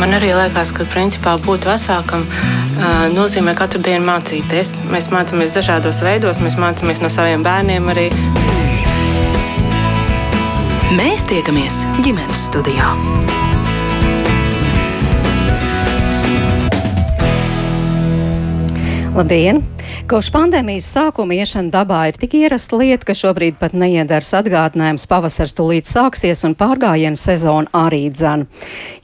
Man arī liekas, ka principā būt vecākam nozīmē katru dienu mācīties. Mēs mācāmies dažādos veidos, mēs mācāmies no saviem bērniem arī. Mēs tiekamies ģimenes studijā. Labdien! Kopš pandēmijas sākuma iešana dabā ir tik ierasta lieta, ka šobrīd pat neiedars atgādinājums pavasars tūlīt sāksies un pārgājienu sezona arī dzan.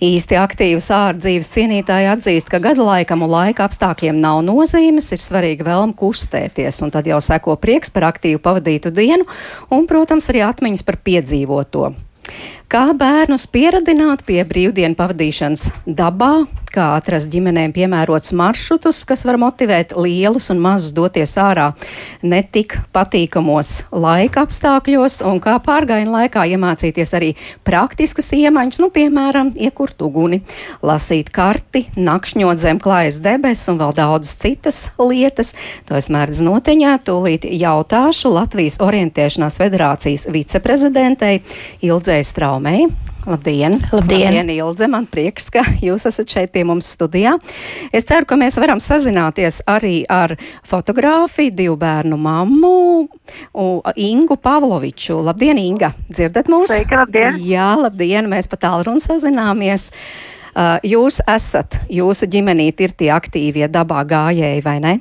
Īsti aktīvas ārdzīves cienītāji atzīst, ka gada laikam un laika apstākļiem nav nozīmes, ir svarīgi vēlam kustēties, un tad jau seko prieks par aktīvu pavadītu dienu un, protams, arī atmiņas par piedzīvoto. Kā bērnus pieradināt pie brīvdienu pavadīšanas dabā, kā atrast ģimenēm piemērots maršrutus, kas var motivēt lielus un mazus doties ārā netik patīkamos laika apstākļos, un kā pārgājienu laikā iemācīties arī praktiskas iemaņas, nu, piemēram, iekurt uguni, lasīt karti, nakšņot zem klājas debes un vēl daudzas citas lietas. To es mērdzu noteņā, tūlīt jautāšu Latvijas orientēšanās federācijas viceprezidentei Ildzei Straumē. Salmei. Labdien! Labdien. Labdien, Ilze! Man prieks, ka jūs esat šeit pie mums studijā. Es ceru, ka mēs varam sazināties arī ar fotogrāfi, divu bērnu mammu, Ingu Pavloviču. Labdien, Inga! Dzirdat mūs? Sveika, labdien! Jā, labdien! Mēs pa tālruni sazināmies. Uh, jūs esat, jūsu ģimenīte ir tie aktīvie dabā gājēji, vai ne?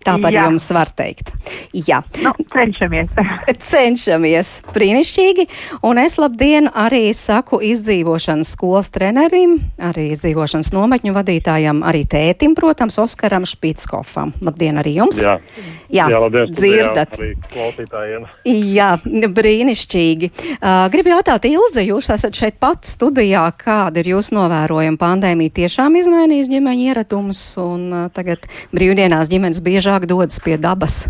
Tā par Jā. jums var teikt. Jā, nu, cenšamies. cenšamies. Brīnišķīgi. Un es labdien arī saku izdzīvošanas skolas trenerim, arī izdzīvošanas nometņu vadītājam, arī tētim, protams, Oskaram Špitskofam. Labdien arī jums. Jā, Jā, Jā labdien. Dzirdat. Jā, brīnišķīgi. Uh, gribu jautāt, Ilze, jūs esat šeit pat studijā. Kāda ir jūsu novērojuma? Pandēmija tiešām izmainīs ģimeņu ieradumus un uh, tagad brīvdienās ģimenes biežāk biežāk dodas pie dabas?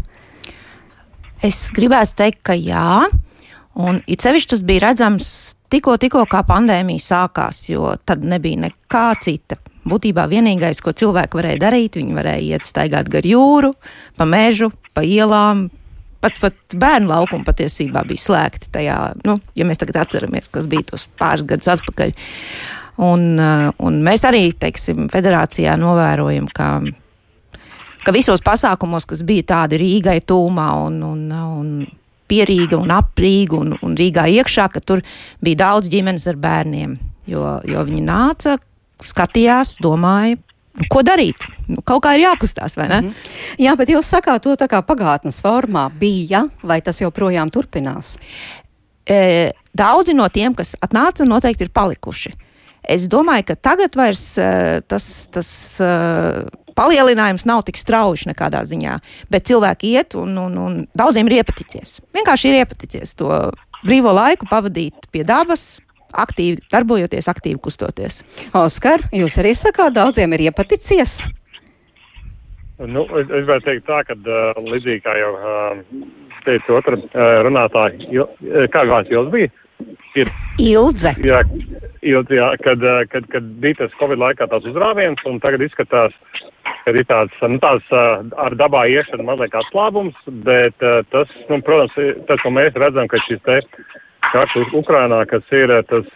Es gribētu teikt, ka jā. Un it sevišķi tas bija redzams tikko, tikko kā pandēmija sākās, jo tad nebija nekā cita. Būtībā vienīgais, ko cilvēki varēja darīt, viņi varēja iet staigāt gar jūru, pa mežu, pa ielām. Pat, pat bērnu laukuma patiesībā bija slēgti tajā, nu, ja mēs tagad atceramies, kas bija tos pāris gadus atpakaļ. Un, uh, un mēs arī, teiksim, federācijā novērojam, ka ka visos pasākumos, kas bija tādi Rīgai tūmā un, un, un pierīga un aprīga un, un Rīgā iekšā, ka tur bija daudz ģimenes ar bērniem, jo, jo viņi nāca, skatījās, domāja, nu, ko darīt. Nu, kaut kā ir jākustās, vai ne? Mm -hmm. Jā, bet jūs sakāt to tā kā pagātnes formā bija, vai tas joprojām turpinās? E, daudzi no tiem, kas atnāca, noteikti ir palikuši. Es domāju, ka tagad vairs uh, tas, tas uh, palielinājums nav tik strauji nekādā ziņā. Bet cilvēki iet, un, un, un daudziem ir iepaticies. Vienkārši ir iepaticies to brīvo laiku pavadīt pie dabas, aktīvi darbojoties, aktīvi kustoties. Oskar, jūs arī sakāt, daudziem ir iepaticies? Nu, es, es gribētu teikt tā, ka uh, līdzīgi kā jau uh, teica otra uh, runātāja, kā gājās jūs bija? Ir, Ildze. Jā, Ildze, jā kad, kad, kad bija tas Covid laikā tās uzrāviens, un tagad izskatās, ka ir tāds, nu, tāds ar dabā iešana mazliet atslābums, bet tas, nu, protams, tas, ko mēs redzam, ka šis te karš Ukrainā, kas ir tas,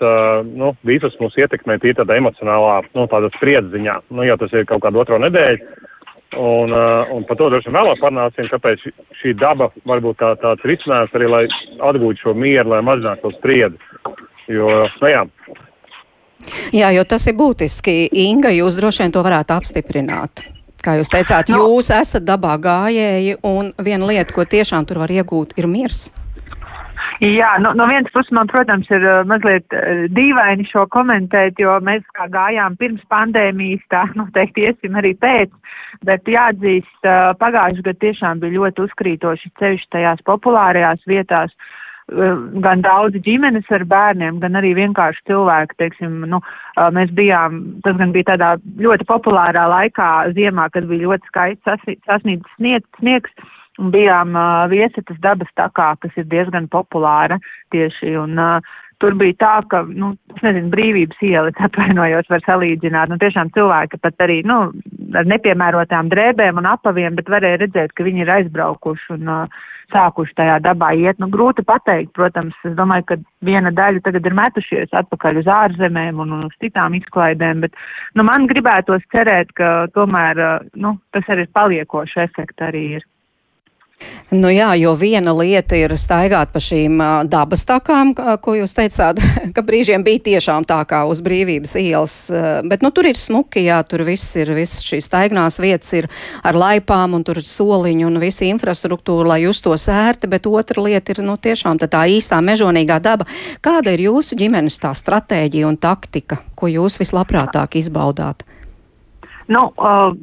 nu, visus mūs ietekmē tī tādā emocionālā, nu, tādā spriedzziņā, nu, jo tas ir kaut kādu otro nedēļu. Un, un par to droši vien vēlāk parunāsim, kāpēc šī daba varbūt tā, tāds risinājums arī, lai atgūtu šo mieru, lai mazinātu to spriedzi. Jo, nu jā. Jā, jo tas ir būtiski. Inga, jūs droši vien to varētu apstiprināt. Kā jūs teicāt, no. jūs esat dabā gājēji, un viena lieta, ko tiešām tur var iegūt, ir miers. Jā, no, no vienas puses man, protams, ir uh, mazliet uh, dīvaini šo komentēt, jo mēs kā gājām pirms pandēmijas, tā noteikti iesim arī pēc, bet jāatzīst, uh, pagājuši gadu tiešām bija ļoti uzkrītoši ceļš tajās populārajās vietās. Uh, gan daudz ģimenes ar bērniem, gan arī vienkārši cilvēki, teiksim, nu, eh, mēs bijām, tas gan bija tādā ļoti populārā laikā ziemā, kad bija ļoti skaists sasniegts sniegs, un bijām uh, viesetas dabas takā, kas ir diezgan populāra tieši, un uh, tur bija tā, ka, nu, es nezinu, brīvības iela, atvainojos, var salīdzināt, nu, tiešām cilvēki pat arī, nu, ar nepiemērotām drēbēm un apaviem, bet varēja redzēt, ka viņi ir aizbraukuši un uh, sākuši tajā dabā iet. Nu, grūti pateikt, protams, es domāju, ka viena daļa tagad ir metušies atpakaļ uz ārzemēm un, uz citām izklaidēm, bet nu, man gribētos cerēt, ka tomēr uh, nu, tas arī paliekoši efekti arī ir. Nu jā, jo viena lieta ir staigāt pa šīm dabas takām, ko jūs teicāt, ka brīžiem bija tiešām tā kā uz brīvības ielas, bet nu tur ir smuki, jā, tur viss ir, viss šīs staignās vietas ir ar laipām un tur ir soliņi un visa infrastruktūra, lai justos ērti, bet otra lieta ir, nu tiešām tā, tā īstā mežonīgā daba. Kāda ir jūsu ģimenes tā stratēģija un taktika, ko jūs vislabprātāk izbaudāt? Nu,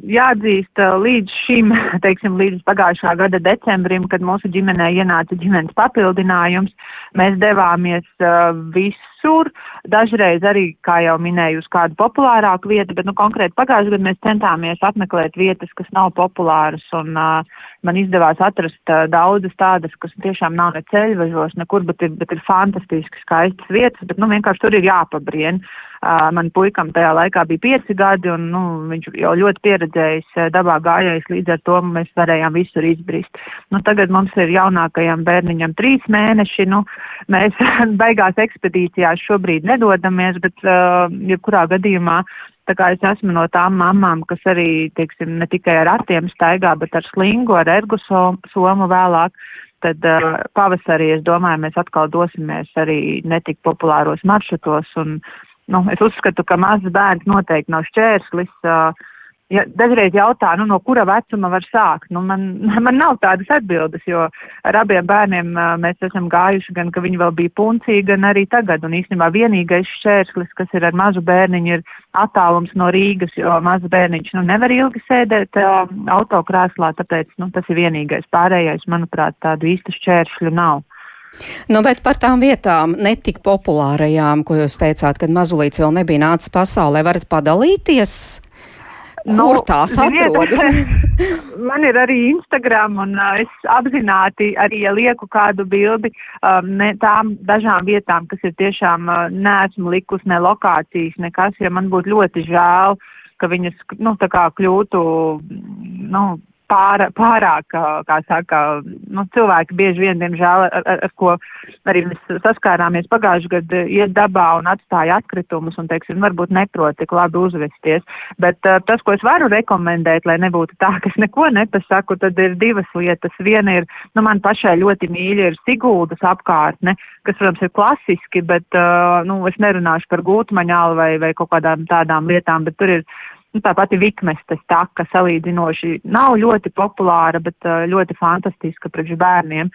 jāatzīst, līdz šim, teiksim, līdz pagājušā gada decembrim, kad mūsu ģimenē ienāca ģimenes papildinājums, mēs devāmies visur, dažreiz arī, kā jau minēju, uz kādu populārāku vietu, bet, nu, konkrēti pagājušajā gadā mēs centāmies apmeklēt vietas, kas nav populāras, un man izdevās atrast daudzas tādas, kas tiešām nav ne ceļvežos, nekur, bet ir, bet ir fantastiski skaistas vietas, bet, nu, vienkārši tur ir jāpabrien. Uh, Man puikam tajā laikā bija pieci gadi, un nu, viņš jau ļoti pieredzējis dabā gājējis, līdz ar to mēs varējām visur izbrist. Nu, tagad mums ir jaunākajam bērniņam trīs mēneši, nu, mēs beigās ekspedīcijās šobrīd nedodamies, bet jebkurā gadījumā Tā kā es esmu no tām mamām, kas arī, teiksim, ne tikai ar ratiem staigā, bet ar slingu, ar ergu somu vēlāk, tad uh, pavasarī, es domāju, mēs atkal dosimies arī netik populāros maršrutos un nu, es uzskatu, ka mazs bērns noteikti nav šķērslis. Uh, ja dažreiz jautā, nu, no kura vecuma var sākt, nu, man, man nav tādas atbildes, jo ar abiem bērniem uh, mēs esam gājuši gan, ka viņi vēl bija puncīgi, gan arī tagad. Un īstenībā vienīgais šķērslis, kas ir ar mazu bērniņu, ir attālums no Rīgas, jo mazs bērniņš nu, nevar ilgi sēdēt uh, autokrēslā, tāpēc nu, tas ir vienīgais. Pārējais, manuprāt, tādu īstu šķēršļu nav. Nu, bet par tām vietām netik populārajām, ko jūs teicāt, kad mazulīts vēl nebija nācis pasaulē, varat padalīties? Nu, Kur tās atrodas? Man ir arī Instagram, un uh, es apzināti arī, ja lieku kādu bildi um, ne, tām dažām vietām, kas ir tiešām uh, neesmu likus ne lokācijas, nekas, jo man būtu ļoti žēl, ka viņas, nu, tā kā kļūtu, nu, pār, pārāk, kā saka, nu, cilvēki bieži vien, diemžēl, ar, ar, ar ko arī mēs saskārāmies pagājuši gadu, iet dabā un atstāja atkritumus un, teiksim, varbūt neprot tik labi uzvesties. Bet uh, tas, ko es varu rekomendēt, lai nebūtu tā, ka es neko nepasaku, tad ir divas lietas. Viena ir, nu, man pašai ļoti mīļa ir Siguldas apkārtne, kas, protams, ir klasiski, bet, uh, nu, es nerunāšu par gūtmaņālu vai, vai kaut kādām tādām lietām, bet tur ir Nu, tā pati vikmestes taka salīdzinoši nav ļoti populāra, bet uh, ļoti fantastiska priekš bērniem.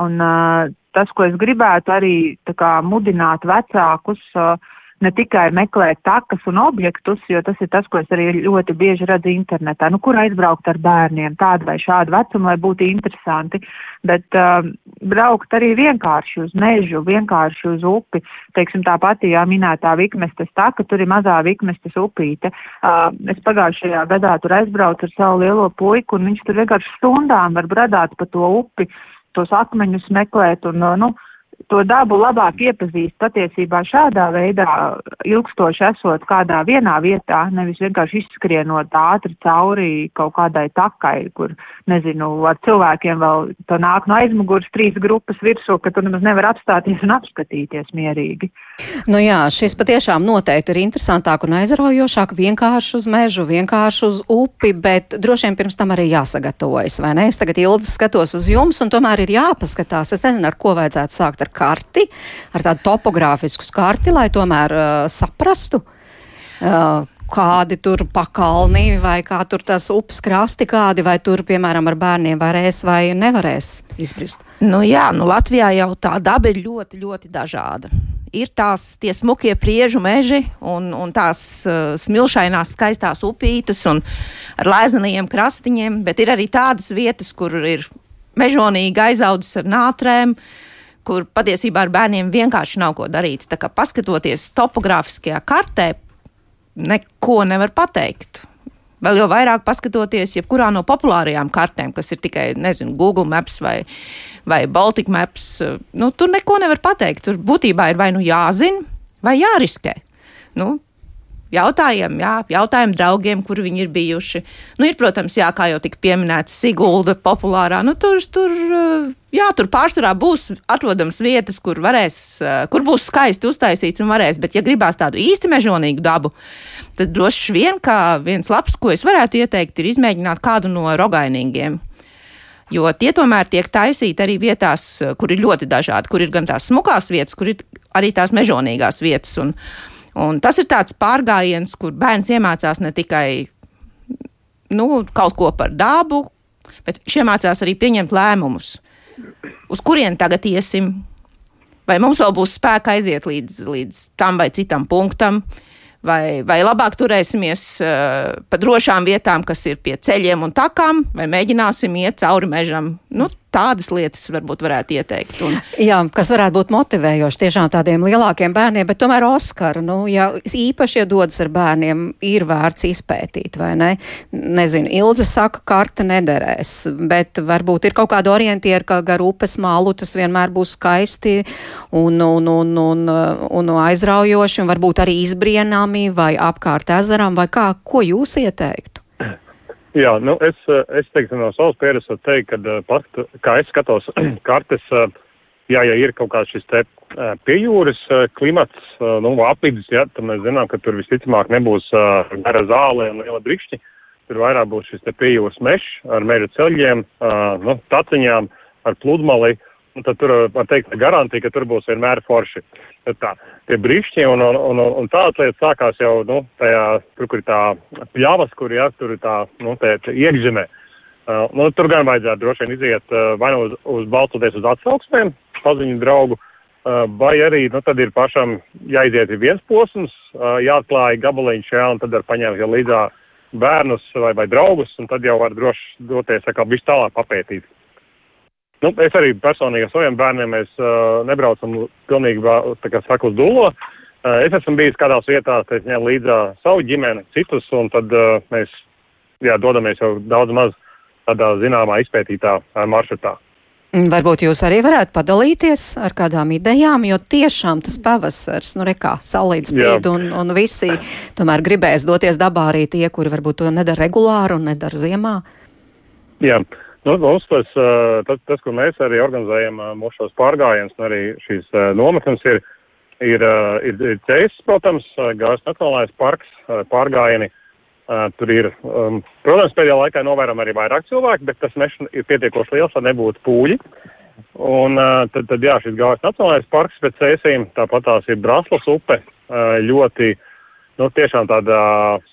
Un uh, tas, ko es gribētu arī kā mudināt vecākus, uh, ne tikai meklēt takas un objektus, jo tas ir tas, ko es arī ļoti bieži redzu internetā. Nu, kur aizbraukt ar bērniem, tādu vai šādu vecumu, lai būtu interesanti, bet uh, braukt arī vienkārši uz mežu, vienkārši uz upi. Teiksim, tā pati, jā, minētā vikmestes taka, tur ir mazā vikmestes upīte. Uh, es pagājušajā gadā tur aizbraucu ar savu lielo puiku, un viņš tur vienkārši stundām var bradāt pa to upi, tos akmeņus meklēt un, uh, nu, to dabu labāk iepazīst patiesībā šādā veidā, ilgstoši esot kādā vienā vietā, nevis vienkārši izskrienot ātri cauri kaut kādai takai, kur, nezinu, ar cilvēkiem vēl to nāk no aizmugures trīs grupas virsū, ka tu nemaz nevar apstāties un apskatīties mierīgi. Nu jā, šis patiešām noteikti ir interesantāk un aizraujošāk vienkārši uz mežu, vienkārši uz upi, bet droši vien pirms tam arī jāsagatavojas, vai ne? Es tagad ilgi skatos uz jums un tomēr ir jāpaskatās. Es nezinu, ar ko vajadzētu sākt ar ar karti, ar tādu topogrāfisku karti, lai tomēr uh, saprastu. Uh, kādi tur pakalni, vai kā tur tas upes krasti, kādi, vai tur, piemēram, ar bērniem varēs vai nevarēs izbrist? Nu jā, nu Latvijā jau tā daba ir ļoti, ļoti dažāda. Ir tās tie smukie priežu meži un, un tās uh, smilšainās skaistās upītes un ar lēzenajiem krastiņiem, bet ir arī tādas vietas, kur ir mežonīgi aizaudzis ar nātrēm, uh, kur patiesībā ar bērniem vienkārši nav ko darīt. Tā kā paskatoties topogrāfiskajā kartē, neko nevar pateikt. Vēl jau vairāk paskatoties, jebkurā no populārajām kartēm, kas ir tikai, nezinu, Google Maps vai, vai Baltic Maps, nu, tur neko nevar pateikt. Tur būtībā ir vai nu jāzina, vai jāriskē. Nu, Jautājam, jā, jautājam draugiem, kur viņi ir bijuši. Nu, ir, protams, jā, kā jau tika pieminēts, Sigulda populārā. Nu, tur, tur, jā, tur pārsvarā būs atrodams vietas, kur, varēs, kur būs skaisti uztaisīts un varēs. Bet, ja gribās tādu īsti mežonīgu dabu, tad droši vien viens labs, ko es varētu ieteikt, ir izmēģināt kādu no rogainīgiem. Jo tie tomēr tiek taisīti arī vietās, kur ir ļoti dažādi, kur ir gan tās smukās vietas, kur ir arī tās mežonīgās vietas. Un, Un tas ir tāds pārgājiens, kur bērns iemācās ne tikai nu, kaut ko par dabu, bet viņš iemācās arī pieņemt lēmumus. Uz kurien tagad iesim? Vai mums vēl būs spēka aiziet līdz, līdz tam vai citam punktam, vai, vai labāk turēsimies uh, pa drošām vietām, kas ir pie ceļiem un takām, vai mēģināsim iet cauri mežam. Nu, tādas lietas varbūt varētu ieteikt. Un... Jā, kas varētu būt motivējoši tiešām tādiem lielākiem bērniem, bet tomēr Oskar, nu, ja īpaši, ja dodas ar bērniem, ir vērts izpētīt, vai ne? Nezinu, Ilze saka, karta nederēs, bet varbūt ir kaut kāda orientiera, ka gar upes malu tas vienmēr būs skaisti un, un, un, un, un aizraujoši, un varbūt arī izbrienami vai apkārt ezeram, vai kā, ko jūs ieteiktu? Jā, nu es, eh, es teiktu no savas pieredzes, teikt, ka eh, pat, kā es skatos kartes, eh, jā, ja ir kaut kāds šis te piejūras klimats, nu, apvidus, jā, tad mēs zinām, ka tur visticamāk nebūs gara zāle un liela brikšķi. Tur vairāk būs šis te piejūras mešs ar meža ceļiem, nu, taciņām, ar pludmali. Un tad tur var teikt garantija, ka tur būs vienmēr forši. Tad tā, tie brīšķi un, un, un, un tādas lietas sākās jau, nu, tajā, tur, kur ir tā pļavas, kur, jā, tur ir tā, nu, tā, iekšzemē. Uh, nu, tur gan vajadzētu droši vien iziet uh, vai nu uz, uz balstoties uz atsauksmēm, paziņu draugu, uh, vai arī, nu, tad ir pašam jāiziet viens posms, uh, jāatklāja gabaliņš, jā, un tad var paņemt jau līdzā bērnus vai, vai draugus, un tad jau var droši doties, kā bišķi tālāk papētīt. Nu, es arī personīgi ar saviem bērniem mēs uh, nebraucam pilnīgi, kā saku, uz dūlo. Uh, es esmu bijis kādās vietās, es ņemu līdzā savu ģimeni, citus, un tad uh, mēs, jā, dodamies jau daudz maz tādā zināmā izpētītā uh, maršrutā. Varbūt jūs arī varētu padalīties ar kādām idejām, jo tiešām tas pavasars, nu rekā, saulīt spīd un, un visi tomēr gribēs doties dabā arī tie, kuri varbūt to nedara regulāri un nedara ziemā. Jā. Nu, mums tas, tas, tas, ko mēs arī organizējam mūsu šos pārgājienus un arī šīs nometnes ir, ir, ir, ir ceļš, protams, gājas nacionālais parks, pārgājieni. Tur ir, protams, pēdējā laikā novērām arī vairāk cilvēku, bet tas mežs ir pietiekoši liels, lai nebūtu pūļi. Un tad, tad jā, šis gājas nacionālais parks pēc cēsīm, tāpat tās ir Braslas upe, ļoti uh, nu, tiešām tāda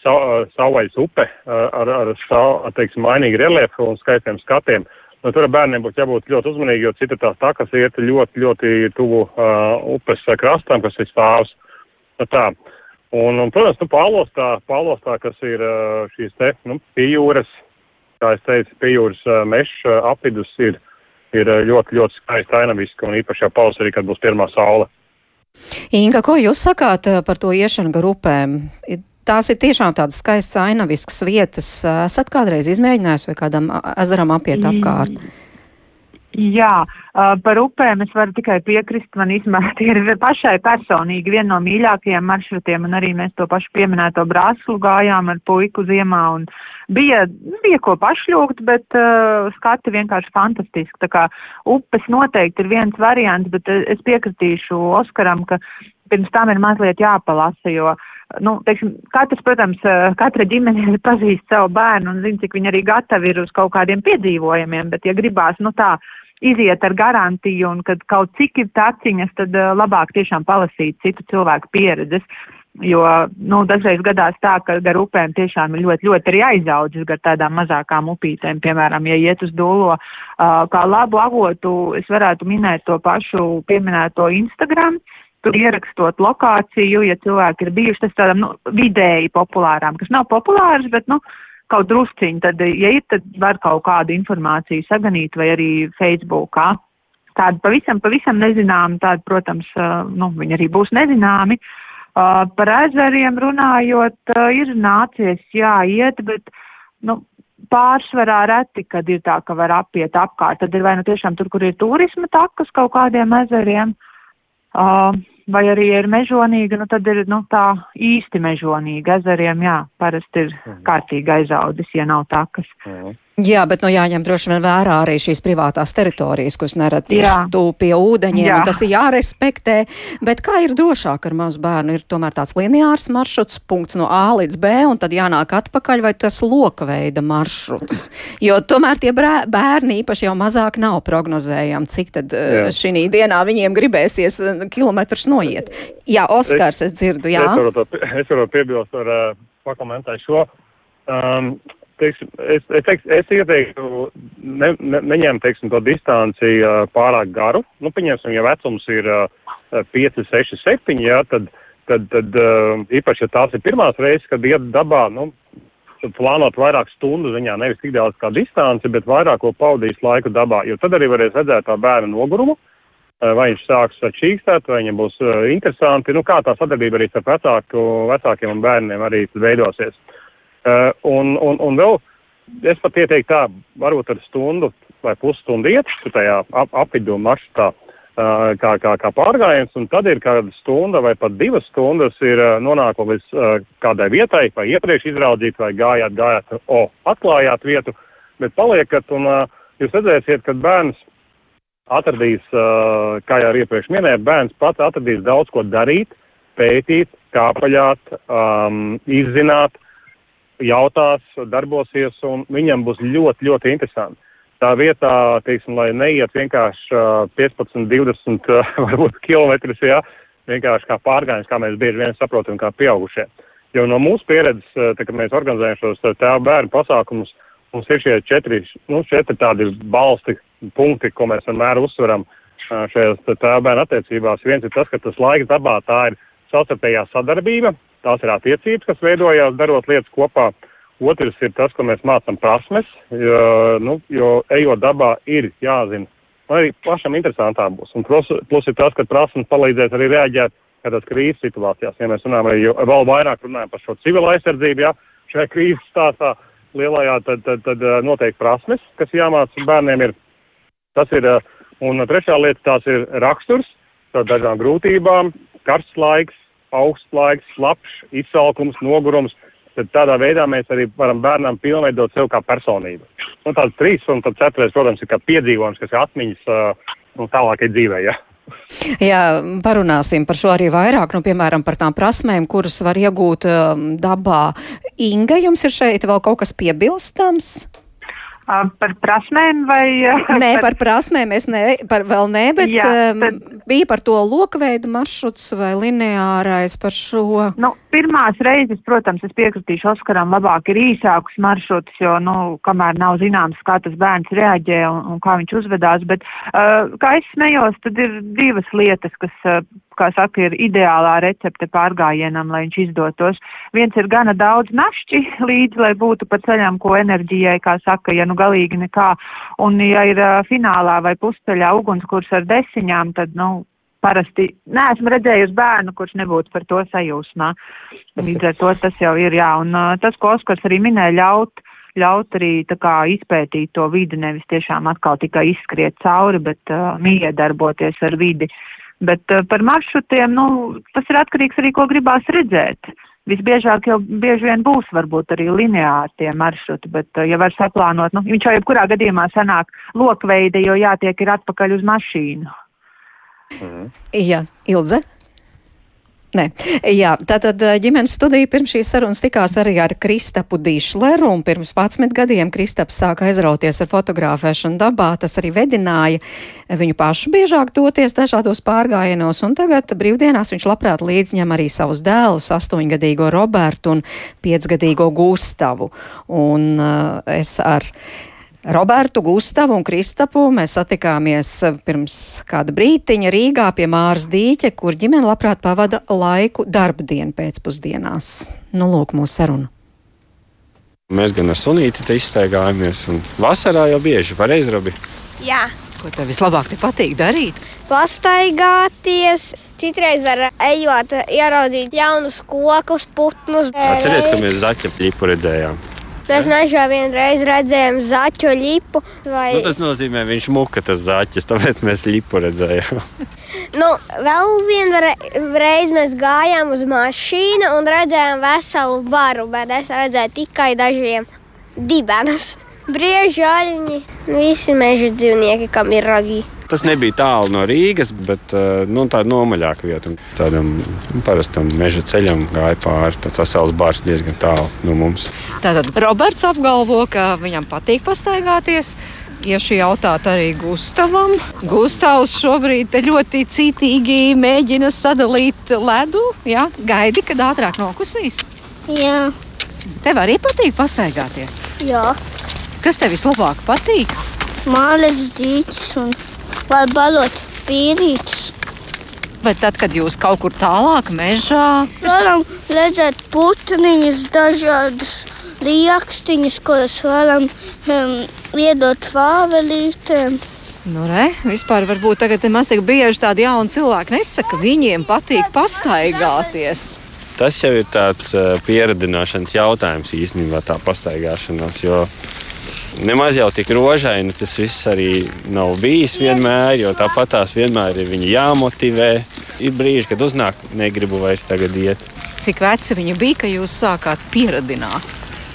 sa, savvaļas upe ar, ar, ar teiksim, mainīgu reliefu un skaistiem skatiem. Nu, tur bērniem būtu jābūt ļoti uzmanīgi, jo cita tās takas iet ļoti, ļoti tuvu uh, upes krastam, kas ir stāvs. Nu, tā. Un, un, protams, nu, pālostā, pālostā, kas ir uh, šīs te, nu, pījūras, kā es teicu, pījūras uh, mešs uh, apvidus ir, ir ļoti, ļoti skaisti ainaviski un īpaši jau pavasarī, kad būs pirmā saule. Inga, ko jūs sakāt eh, par to iešanu gar upēm? Tās ir tiešām tādas skaistas ainaviskas vietas. Esat kādreiz izmēģinājis vai kādam ezeram apiet apkārt? Jā, par upēm es varu tikai piekrist. Man tie ir pašai personīgi viena no mīļākajiem maršrutiem, un arī mēs to pašu pieminēto brāzlu gājām ar puiku ziemā, un bija, bija ko pašļūgt, bet uh, skati vienkārši fantastiski. Tā kā upes noteikti ir viens variants, bet es piekritīšu Oskaram, ka pirms tam ir mazliet jāpalasa, jo, nu, teiksim, katrs, protams, katra ģimene pazīst savu bērnu un zina, cik viņi arī gatavi ir uz kaut kādiem piedzīvojumiem, bet ja gribās, nu tā, iziet ar garantiju un kad kaut cik ir taciņas, tad uh, labāk tiešām palasīt citu cilvēku pieredzes. Jo, nu, dažreiz gadās tā, ka gar upēm tiešām ir ļoti, ļoti arī aizaudzis gar tādām mazākām upītēm. Piemēram, ja iet uz dūlo, uh, kā labu avotu, es varētu minēt to pašu pieminēto Instagram. Tur ierakstot lokāciju, ja cilvēki ir bijuši tas tādam, nu, vidēji populārām, kas nav populārs, bet, nu, kaut drusciņi, tad, ja ir, tad var kaut kādu informāciju saganīt vai arī Facebookā. Tādi pavisam, pavisam nezināmi, tādi, protams, nu, viņi arī būs nezināmi. Par ezeriem runājot, ir nācies jāiet, bet, nu, pārsvarā reti, kad ir tā, ka var apiet apkārt. Tad ir vai nu tiešām tur, kur ir turisma takas kaut kādiem ezeriem. Uh, vai arī ir mežonīga, nu tad ir nu, tā īsti mežonīga. Ezeriem, jā, parasti ir Mhm. kārtīgi aizaudzis, ja nav takas. Jā, bet nu jāņem droši vien vērā arī šīs privātās teritorijas, kuras nereti ir tuvu pie ūdeņiem, Jā. un tas ir jārespektē. Bet kā ir drošāk ar mazu bērnu? Ir tomēr tāds lineārs maršruts, punkts no A līdz B, un tad jānāk atpakaļ, vai tas loka veida maršruts? Jo tomēr tie bērni īpaši jau mazāk nav prognozējami, cik tad Jā. šī dienā viņiem gribēsies eh, kilometrus noiet. Jā, Oskars, es dzirdu, jā. Es varu, to, es varu piebilst ar uh, pakomentēt šo. Um, teiksim, es, es, teiksim, es ieteiktu ne, ne, neņemt teiksim, to distanci uh, pārāk garu. Nu, pieņemsim, ja vecums ir uh, 5, 6, 7, jā, tad, tad, tad uh, īpaši, ja tās ir pirmās reizes, kad iet dabā, nu, plānot vairāk stundu ziņā, nevis tik daudz kā distanci, bet vairāk ko pavadīs laiku dabā, jo tad arī varēs redzēt tā bērna nogurumu. Vai viņš sāks čīkstēt, vai viņam būs uh, interesanti, nu kā tā sadarbība arī starp vecāku, vecākiem un bērniem arī veidosies. Uh, un, un, un vēl es pat ieteiktu tā, varbūt ar stundu vai pusstundu iet tajā ap, apvidū maršrutā, uh, kā, kā, kā pārgājiens, un tad ir kāda stunda vai pat divas stundas ir uh, nonākot līdz uh, kādai vietai, vai iepriekš izraudzīt, vai gājāt, gājāt, o, atklājāt vietu, bet paliekat, un jūs redzēsiet, ka bērns atradīs, kā jau iepriekš minēju, bērns pats atradīs daudz ko darīt, pētīt, kāpaļāt, um, izzināt, jautās, darbosies, un viņam būs ļoti, ļoti interesanti. Tā vietā, teiksim, lai neiet vienkārši uh, 15, 20 uh, varbūt kilometrus, jā, vienkārši kā pārgājums, kā mēs bieži vien saprotam, kā pieaugušie. Jo no mūsu pieredzes, tā, kad mēs organizējam šos tēvu bērnu pasākumus, mums ir šie četri, nu, četri tādi balsti punkti, ko mēs vienmēr uzsveram šajās tēvu bērnu attiecībās. Viens ir tas, ka tas laiks dabā tā ir savstarpējā sadarbība, tās ir attiecības, kas veidojās darot lietas kopā. Otrs ir tas, ko mēs mācām prasmes, jo, nu, jo ejot dabā ir jāzina, lai arī pašam interesantāk būs. Un plus, plus ir tas, ka prasmes palīdzēs arī reaģēt kādās krīzes situācijās. Ja mēs runājam arī vēl vairāk runājam par šo civilu aizsardzību, ja šajā krīzes stāstā lielajā, tad, tad, tad eh, noteikti prasmes, kas jāmāca bērniem ir. Tas ir, eh, un trešā lieta tās ir raksturs, ar dažām grūtībām, karsts laiks, augsts laiks, slapjš, izsalkums, nogurums. Tad tādā veidā mēs arī varam bērnam pilnveidot sev kā personību. Nu, tāds trīs, un tad ceturtais, protams, ir kā piedzīvojums, kas ir atmiņas uh, nu, tālākai dzīvē. Ja? Jā, parunāsim par šo arī vairāk, nu, piemēram, par tām prasmēm, kuras var iegūt um, dabā. Inga, jums ir šeit vēl kaut kas piebilstams? Par prasmēm vai? Nē, par prasmēm es ne, par, vēl nē, bet Jā, um, tad- bija par to lokveidu maršruts vai lineārais par šo. Nu, pirmās reizes, protams, es piekritīšu Oskaram, labāk ir īsākus maršrutus, jo, nu, kamēr nav zināms, kā tas bērns reaģē un, un kā viņš uzvedās, bet, uh, kā es smējos, tad ir divas lietas, kas, uh, kā saka, ir ideālā recepte pārgājienam, lai viņš izdotos. Viens ir gana daudz našķi līdzi, lai būtu pa ceļam, ko enerģijai, kā saka, ja nu galīgi nekā, un ja ir uh, finālā vai pusceļā ugunskurs ar desiņām, tad, nu, parasti neesmu redzējusi bērnu, kurš nebūtu par to sajūsmā. Līdz ar to tas jau ir, jā, un uh, tas, ko Oskars arī minēja, ļaut, ļaut arī kā izpētīt to vidi, nevis tiešām atkal tikai izskriet cauri, bet uh, miedarboties ar vidi. Bet uh, par maršrutiem, nu, tas ir atkarīgs arī, ko gribās redzēt. Visbiežāk jau bieži vien būs varbūt arī lineāri tie maršruti, bet, uh, ja var saplānot, nu, viņš jau jebkurā gadījumā sanāk lokveide, jo jātiek ir atpakaļ uz mašīnu. Jā, Ilze. Nē, jā, tātad ģimenes studija pirms šīs sarunas tikās arī ar Kristapu Dīšleru, un pirms 11 gadiem Kristaps sāka aizrauties ar fotografēšanu dabā, tas arī vedināja viņu pašu biežāk doties dažādos pārgājienos, un tagad brīvdienās viņš labprāt līdzņem arī savus dēlus, astoņgadīgo Robertu un piecgadīgo Gustavu. Un uh, es ar Robertu, Gustavu un Kristapu mēs satikāmies pirms kāda brītiņa Rīgā pie Māras Dīķe, kur ģimene labprāt pavada laiku darba dienu pēcpusdienās. Nu, lūk, mūsu saruna. Mēs gan ar sunīti te izstaigājamies, un vasarā jau bieži var aizrabi. Jā, Ko tev vislabāk te patīk darīt? pastaigāties. Citreiz var ejot, ieraudzīt jaunus kokus, putnus. Atcerieties, ka mēs zaķa plipu redzējām. Mēs mežā vienreiz redzējām zaķu lipu. Vai... Nu, tas nozīmē, viņš muka tas zaķis, tāpēc mēs lipu redzējām. Nu, vēl vienreiz mēs gājām uz mašīnu un redzējām veselu baru, bet es redzēju tikai dažiem dibenus. Brieži, aļņi, visi meža dzīvnieki, kam ir ragi. Tas nebija tālu no Rīgas, bet eh, nu, tāda nomaļāka vieta. Tādam parastam meža ceļam gāja pāri. Tas asals bārs diezgan tālu no mums. Tātad Roberts apgalvo, ka viņam patīk pastaigāties. Iešu jautāt arī Gustavam. Gustavs šobrīd ļoti cītīgi mēģina sadalīt ledu. Jā, gaidi, kad ātrāk nokusīs. Jā, Tev arī patīk pastaigāties. jā. Kas tev vislabāk patīk? Māles dīķis un vai balot pīrītis. Vai tad, kad jūs kaut kur tālāk mežā, Varam redzēt putniņus, dažādas rīkstiņas, kuras varam um, iedot fāvelītēm. Nu, re, vispār varbūt tagad maz tik bieži tādi jauni cilvēki nesaka, ka viņiem patīk pastaigāties. Tas jau ir tāds uh, pieredzināšanas jautājums īstenībā, tā pastaigāšanās. Jo nemaz jau tik rožaini tas viss arī nav bijis vienmēr, jo tāpat tās vienmēr ir jāmotivē. Ir brīži, kad uznāk, negribu vairs tagad iet. Cik veci viņi bija, kad jūs sākāt pieradināt?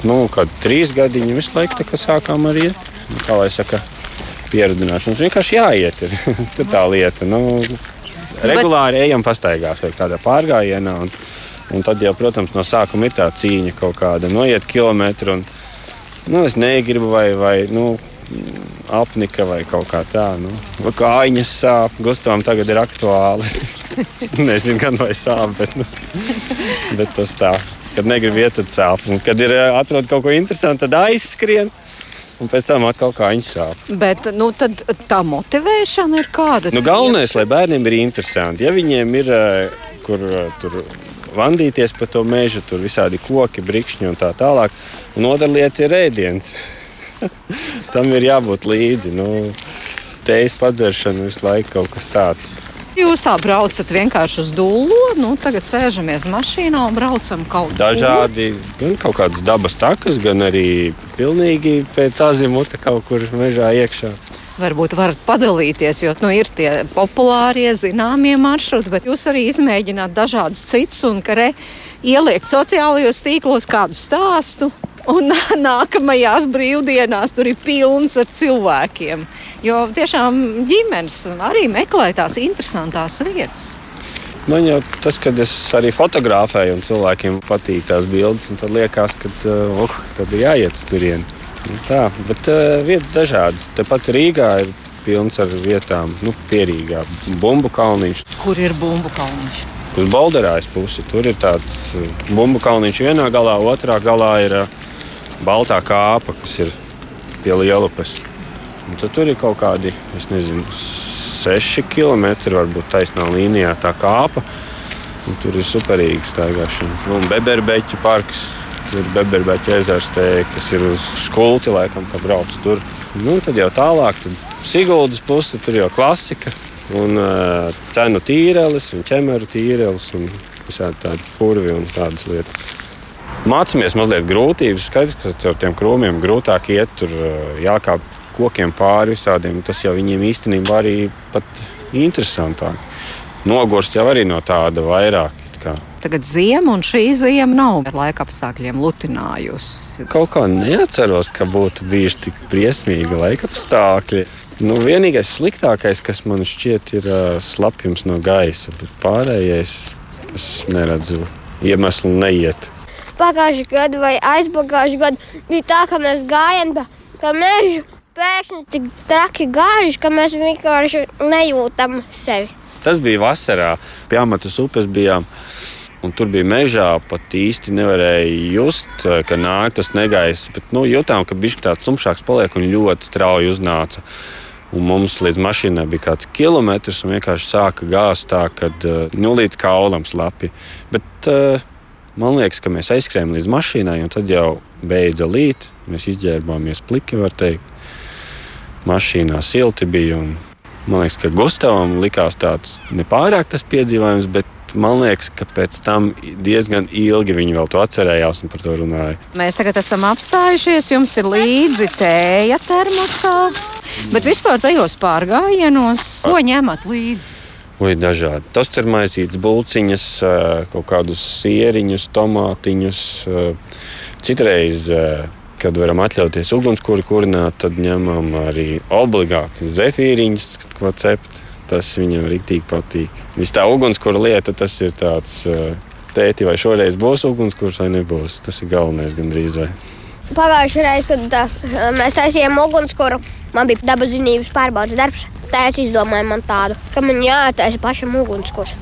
Nu, kad trīs gadiņi visu laiku tā kā sākām arī iet. Nu, Kā lai saka, pieredzināšanas vienkārši jāiet. Ir. Tā lieta. Nu, regulāri ejam pastaigāt vai kādā pārgājienā. Un, un tad jau, protams, no sākuma ir tā cīņa kaut kāda. Noiet kilometru un nu, es negribu vai, vai nu, apnika vai kaut kā tā. Nu. Vai Kājiņas sāp, Gustavam tagad ir aktuāli. Nezinu, gan vai sāp, bet, nu, bet tas tā. Kad negribu iet, tad sāp. Un, kad ir ā, atrod kaut ko interesantu, tad aizskrien. Un pēc tam atkal kā viņš sāp. Bet nu, tā motivēšana ir kāda? Nu, galvenais, lai bērniem ir interesanti. Ja viņiem ir ā, kur ā, tur vandīties pa to mežu, tur visādi koki, brikšņi un tā tālāk. Un otra lieta ir ēdiens. Tam ir jābūt līdzi. Nu, Tējas padzeršana visu laiku kaut kas tāds. Jūs tā braucat vienkārši uz dūlo, nu tagad sēžamies mašīnā un braucam kaut kur. Dažādi, gan kaut kādas dabas takas, gan arī pilnīgi pēc azimuta kaut kur mežā iekšā. Varbūt varat padalīties, jo nu, ir tie populārie, zināmie maršruti, bet jūs arī izmēģināt dažādus citus un ka re, ieliekt sociālajos tīklos kādu stāstu. Un nākamajās brīvdienās tur ir pilns ar cilvēkiem. Jo tiešām ģimenes arī meklē tās interesantās vietas. Man jau tas, kad es arī fotografēju, un cilvēkiem patīk tās bildes, tad liekas, ka uh, oh, tad ir jāiet uz turieni. Nu, Tā, bet uh, vietas dažādas. Tepat Rīgā ir pilns ar vietām, nu, pierīgā bumbu kalniņš. Kur ir bumbu kalniņš? Uz Balderājas pusi tur ir tāds uh, bumbu kalniņš vienā galā, otrā galā ir uh, baltā kāpa, kas ir pie Lielupes. Un tad tur ir kaut kādi, es nezinu, seši kilometri, varbūt taisnā līnijā tā kāpa. Un tur ir superīga staigāšana. Nu, Un Beberbeķa parks, tur ir Beberbeķa ezers, te, kas ir uz skulti, laikam, kā brauc tur. Nu, tad jau tālāk, tad Siguldas puse, tur jau klasika. Un uh, cenu tīrelis, un ķemeru tīrelis, un visādi tādi purvi un tādas lietas. Mācāmies mazliet grūtības. Skaidrs, ka ar tiem krūmiem grūtāk iet, tur uh, jākāp kokiem pāri visādiem. Tas jau viņiem īstenībā arī pat interesantāk. Nogurst jau arī no tāda vairāk. Tagad ziema, un šī ziema nav ar laika apstākļiem lutinājusi. Kaut kā neatceros, ka būtu bijuši tik briesmīgi laika apstākļi. Nu, vienīgais sliktākais, kas man šķiet, ir uh, slapjums no gaisa, bet pārējais es neredzu iemeslu neiet. Pagājušajā gadā vai aizpagājušajā gadā bija tā, ka mēs gājām pa, pa mežu. Pēkšņi tik traki gājuši, ka mēs vienkārši nejūtam sevi. Tas bija vasarā, pie Amatas upes bijām. Un tur bija mežā, pat īsti nevarēja just, eh, ka nāk tas negaiss. Bet nu, jutām, ka viņš tāds tumšāks paliek un ļoti strauji uznāca. Un mums līdz mašīnai bija kāds kilometrs, un vienkārši sāka gāzt tā, ka nu, līdz kaulam slapi. Bet uh, man liekas, ka mēs aizskrējām līdz mašīnai, un tad jau beidza līt. Mēs izģērbāmies pliki, var teikt. Mašīnā silti bija. Un, man liekas, ka Gustavam likās tāds nepārāk tas piedzīvojums, bet man liekas, ka pēc tam diezgan ilgi viņi vēl to atcerējās un par to runāja. Mēs tagad esam apstājušies, jums ir līdzi tēja termosā, bet vispār tajos pārgājienos, ko ņemat līdzi? Vai dažādi. Tas ir maizītes, bulciņas, kaut kādus sieriņus, tomātiņus. Citreiz, kad varam atļauties ugunskura kurināt, tad ņemam arī obligāti zefīriņus, ko cept. Tas viņam rīktīgi patīk. Viss tā ugunskura lieta, tas ir tāds tēti, vai šoreiz būs ugunskurs vai nebūs. Tas ir galvenais gandrīz. Vai. Pagājušajā reizē, kad uh, mēs taisījām ugunskura, man bija dabas zinības pārbaudas darbs. Tēvs izdomāja man tādu, ka man jātaisa pašam ugunskurs.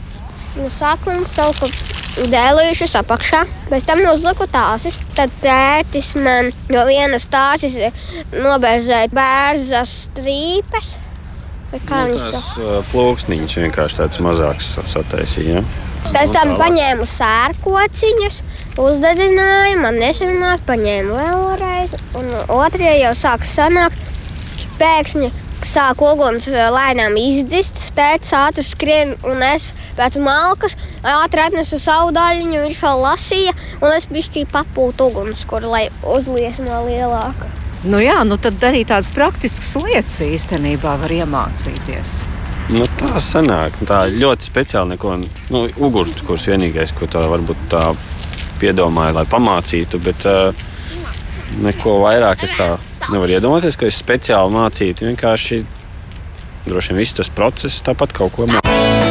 No sākuma saliku dēlīšus apakšā, pēc tam uzliku tāsis. Tad tētis man no vienas tāsis noberzēja bērzas strīpes. Kā nu, tās uh, plūksniņas vienkārši tāds mazāks sataisīja. Ja? Pēc tam paņēmu sērkociņus, uzdedzināju, man nesanāca, paņēmu vēlreiz. Un otrajā jau sāk sanākt. Pēkšņi sāk uguns lēnām izdist, tēvs ātri skrien, un es pēc malkas ātri atnesu savu daļiņu, viņš vēl lasīja, un es bišķī papūtu uguns, kur lai uzliesmo lielāku. Nu jā, nu tad arī tādas praktiskas lietas īstenībā var iemācīties. Nu, tā sanāk. Tā ļoti speciāli neko. Nu, uguns, kurš vienīgais, ko tā varbūt tā piedomāja, lai pamācītu, bet uh, neko vairāk es tā nevaru iedomāties, ka es speciāli mācītu. Vienkārši droši vien viss tas process tāpat kaut ko mācītu.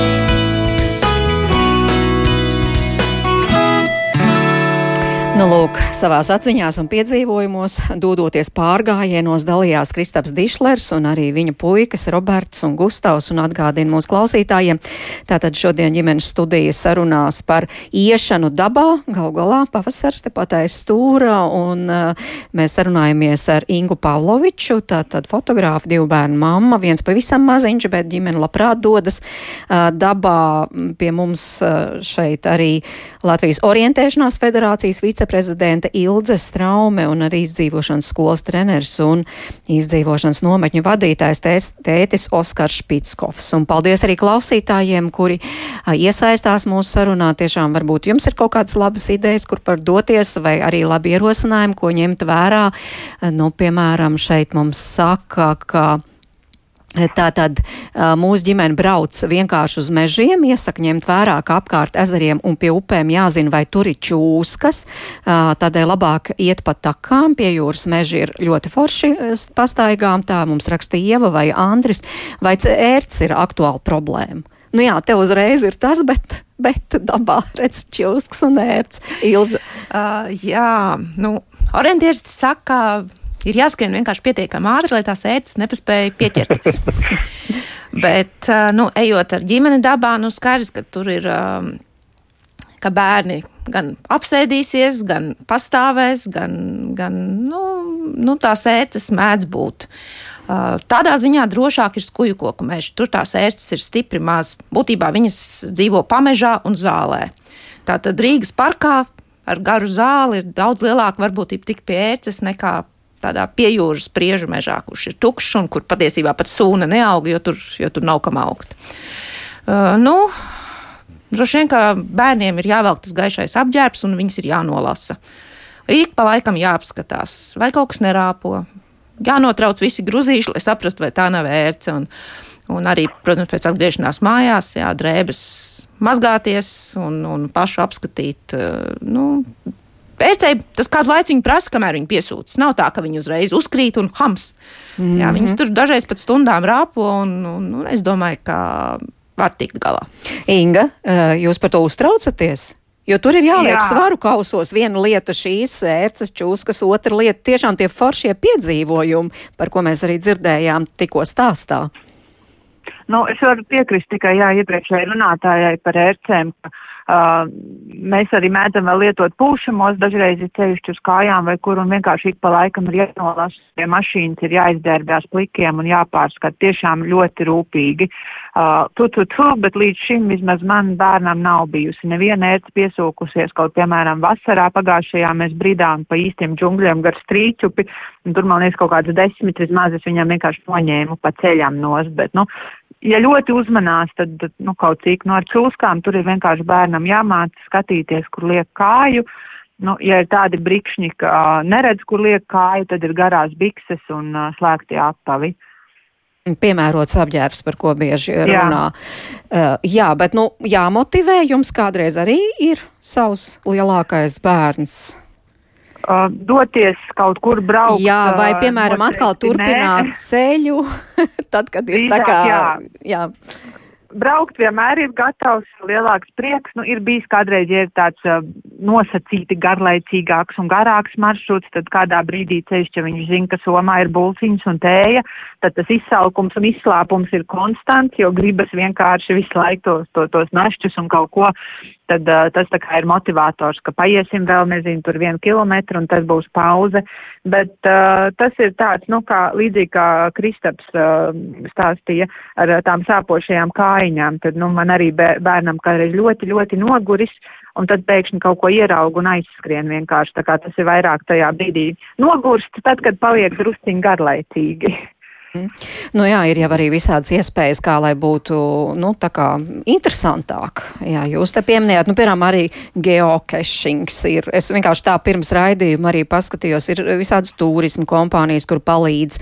Nu, lūk, savā atziņās un piedzīvojumos, dodoties pārgājienos, dalījās Kristaps Dišlers un arī viņa puikas Roberts un Gustavs un atgādina mūsu klausītājiem. Tātad šodien ģimenes studijas sarunās par iešanu dabā, gal galā pavasars te patais stūra un uh, mēs sarunājamies ar Ingu Pavloviču, tātad fotogrāfu, divu bērnu mamma, viens pavisam maziņš, bet ģimene labprāt dodas uh, dabā. Pie mums uh, šeit arī Latvijas orientēšanās federācijas vice viceprezidente Ilze Straume un arī izdzīvošanas skolas treneris un izdzīvošanas nometņu vadītājs tēs, tētis Oskars Špitskovs. Un paldies arī klausītājiem, kuri a, iesaistās mūsu sarunā. Tiešām varbūt jums ir kaut kādas labas idejas, kur par doties, vai arī labi ierosinājumi, ko ņemt vērā. Nu, piemēram, šeit mums saka, ka Tātad mūsu ģimene brauc vienkārši uz mežiem, iesaka ņemt vērā, ka apkārt ezeriem un pie upēm jāzina, vai tur ir čūskas, tādēļ labāk iet pa takām, pie jūras meži ir ļoti forši pastaigām, tā mums raksta Ieva vai Andris, vai ērts ir aktuāla problēma. Nu jā, te uzreiz ir tas, bet, bet dabā redz čūskas un ērts. Ilza. Uh, jā, nu, orientieris saka, ir jāskrien vienkārši pietiekami ātri, lai tās ērces nepaspēja pieķerties. Bet, nu, ejot ar ģimeni dabā, nu, skaidrs, ka tur ir. Um, ka bērni gan apsēdīsies, gan pastāvēs, gan, gan nu, nu, tās ērces mēdz būt. Tādā ziņā drošāk ir skuju koku meži. Tur tās ērces ir stipri maz. Būtībā viņas dzīvo pamežā un zālē. Tātad Rīgas parkā ar garu zāli ir daudz lielāka varbūtība tikt pie ērces nekā tādā piejūras priežu mežā, kurš ir tukšs un kur patiesībā pat sūna neaug, jo tur, jo tur nav kam augt. Uh, nu, droši vien, ka bērniem ir jāvelk tas gaišais apģērbs un viņas ir jānolasa. Ik pa laikam jāapskatās, vai kaut kas nerāpo. Jānotrauc visi gruzīši, lai saprastu, vai tā nav ērce. Un, un arī, protams, pēc atgriešanās mājās, jā, drēbes mazgāties un, un pašu apskatīt. Uh, nu, Pērcēji tas kādu laiku prasa, kamēr viņi piesūta. Nav tā, ka viņi uzreiz uzkrīt un hams. Mm -hmm. Jā, viņas tur dažreiz pat stundām rāpo, un, un, un es domāju, ka var tikt galā. Inga, jūs par to uztraucaties? Jo tur ir jāliek Jā. svaru kausos. Viena lieta šīs ērces čūskas, otra lieta tiešām tie foršie piedzīvojumi, par ko mēs arī dzirdējām tikko stāstā. Nu, es varu piekrist tikai jā, iepriekšējai runātājai par ērcēm. Ka Uh, mēs arī mēdzam vēl lietot pūšamos, dažreiz ir ceļš uz kājām vai kur, un vienkārši ik pa laikam ir jānolasa, ja mašīnas ir jāizdērbjās plikiem un jāpārskat tiešām ļoti rūpīgi. Uh, tu, tu, tu, bet līdz šim vismaz man bērnam nav bijusi neviena ērts piesūkusies, kaut piemēram vasarā pagājušajā mēs bridām pa īstiem džungļiem gar strīčupi, un tur man liekas kaut kāds desmit vismaz es viņam vienkārši noņēmu pa ceļam nos, bet, nu, ja ļoti uzmanās, tad nu, kaut cik no nu, ar čūskām tur ir vienkārši bērnam jāmāca skatīties, kur liek kāju. Nu, ja ir tādi brikšņi, ka neredz, kur liek kāju, tad ir garās bikses un uh, slēgti apavi. Piemērots apģērbs, par ko bieži runā. Jā, uh, jā bet nu, jāmotivē jums kādreiz arī ir savs lielākais bērns uh, doties kaut kur braukt. Jā, vai piemēram atkal turpināt nē. ceļu, tad, kad ir tā kā. Jā. jā braukt vienmēr ir gatavs, lielāks prieks. Nu, ir bijis kādreiz, ja ir tāds uh, nosacīti garlaicīgāks un garāks maršruts, tad kādā brīdī ceļš, ja viņš zina, ka somā ir bulciņas un tēja, tad tas izsalkums un izslāpums ir konstants, jo gribas vienkārši visu laiku tos, to, tos našķus un kaut ko. Tad uh, tas tā kā ir motivators, ka paiesim vēl, nezinu, tur vienu kilometru un tas būs pauze. Bet uh, tas ir tāds, nu, kā līdzīgi kā Kristaps uh, stāstīja ar tām sāpošajām kājām mājiņām, tad nu, man arī bērnam kādreiz ļoti, ļoti noguris, un tad pēkšņi kaut ko ieraugu un aizskrien vienkārši. Tā kā tas ir vairāk tajā brīdī nogurst, tad, kad paliek drusciņi garlaicīgi. Mm. Nu jā, ir jau arī visādas iespējas, kā lai būtu, nu, interesantāk. Jā, jūs te pieminējāt, nu, piemēram, arī geokešings ir. Es vienkārši tā pirms raidījuma arī paskatījos, ir visādas turismu kompānijas, kur palīdz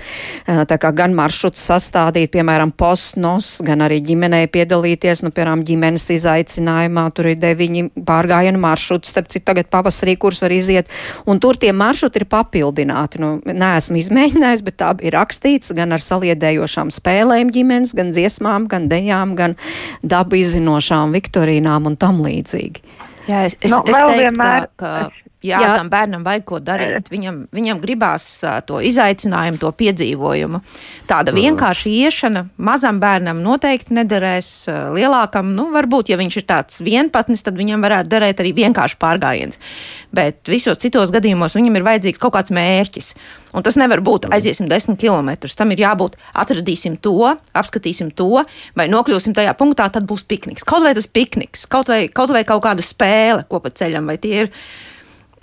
kā gan maršrutu sastādīt, piemēram, postnos, gan arī ģimenei piedalīties, nu, piemēram, ģimenes izaicinājumā, tur ir deviņi pārgājienu maršruti, starp citu tagad pavasarī, kurus var iziet, un tur tie maršruti ir papildināti. Nu, neesmu izmēģinājis, bet tā bija rakstīts gan ar ar saliedējošām spēlēm ģimenes, gan dziesmām, gan dejām, gan dabu izzinošām viktorīnām un tam līdzīgi. Jā, es, es, nu, es teiktu, vienmēr... ka, ka Jā, jā, tam bērnam vajag ko darīt. Viņam, viņam gribās to izaicinājumu, to piedzīvojumu. Tāda vienkārša iešana mazam bērnam noteikti nederēs. Lielākam, nu, varbūt, ja viņš ir tāds vienpatnis, tad viņam varētu derēt arī vienkārši pārgājiens. Bet visos citos gadījumos viņam ir vajadzīgs kaut kāds mērķis. Un tas nevar būt aiziesim desmit kilometrus. Tam ir jābūt atradīsim to, apskatīsim to, vai nokļūsim tajā punktā, tad būs pikniks. Kaut vai tas pikniks, kaut vai kaut, vai kaut kāda spēle, ko pa ceļam, vai tie ir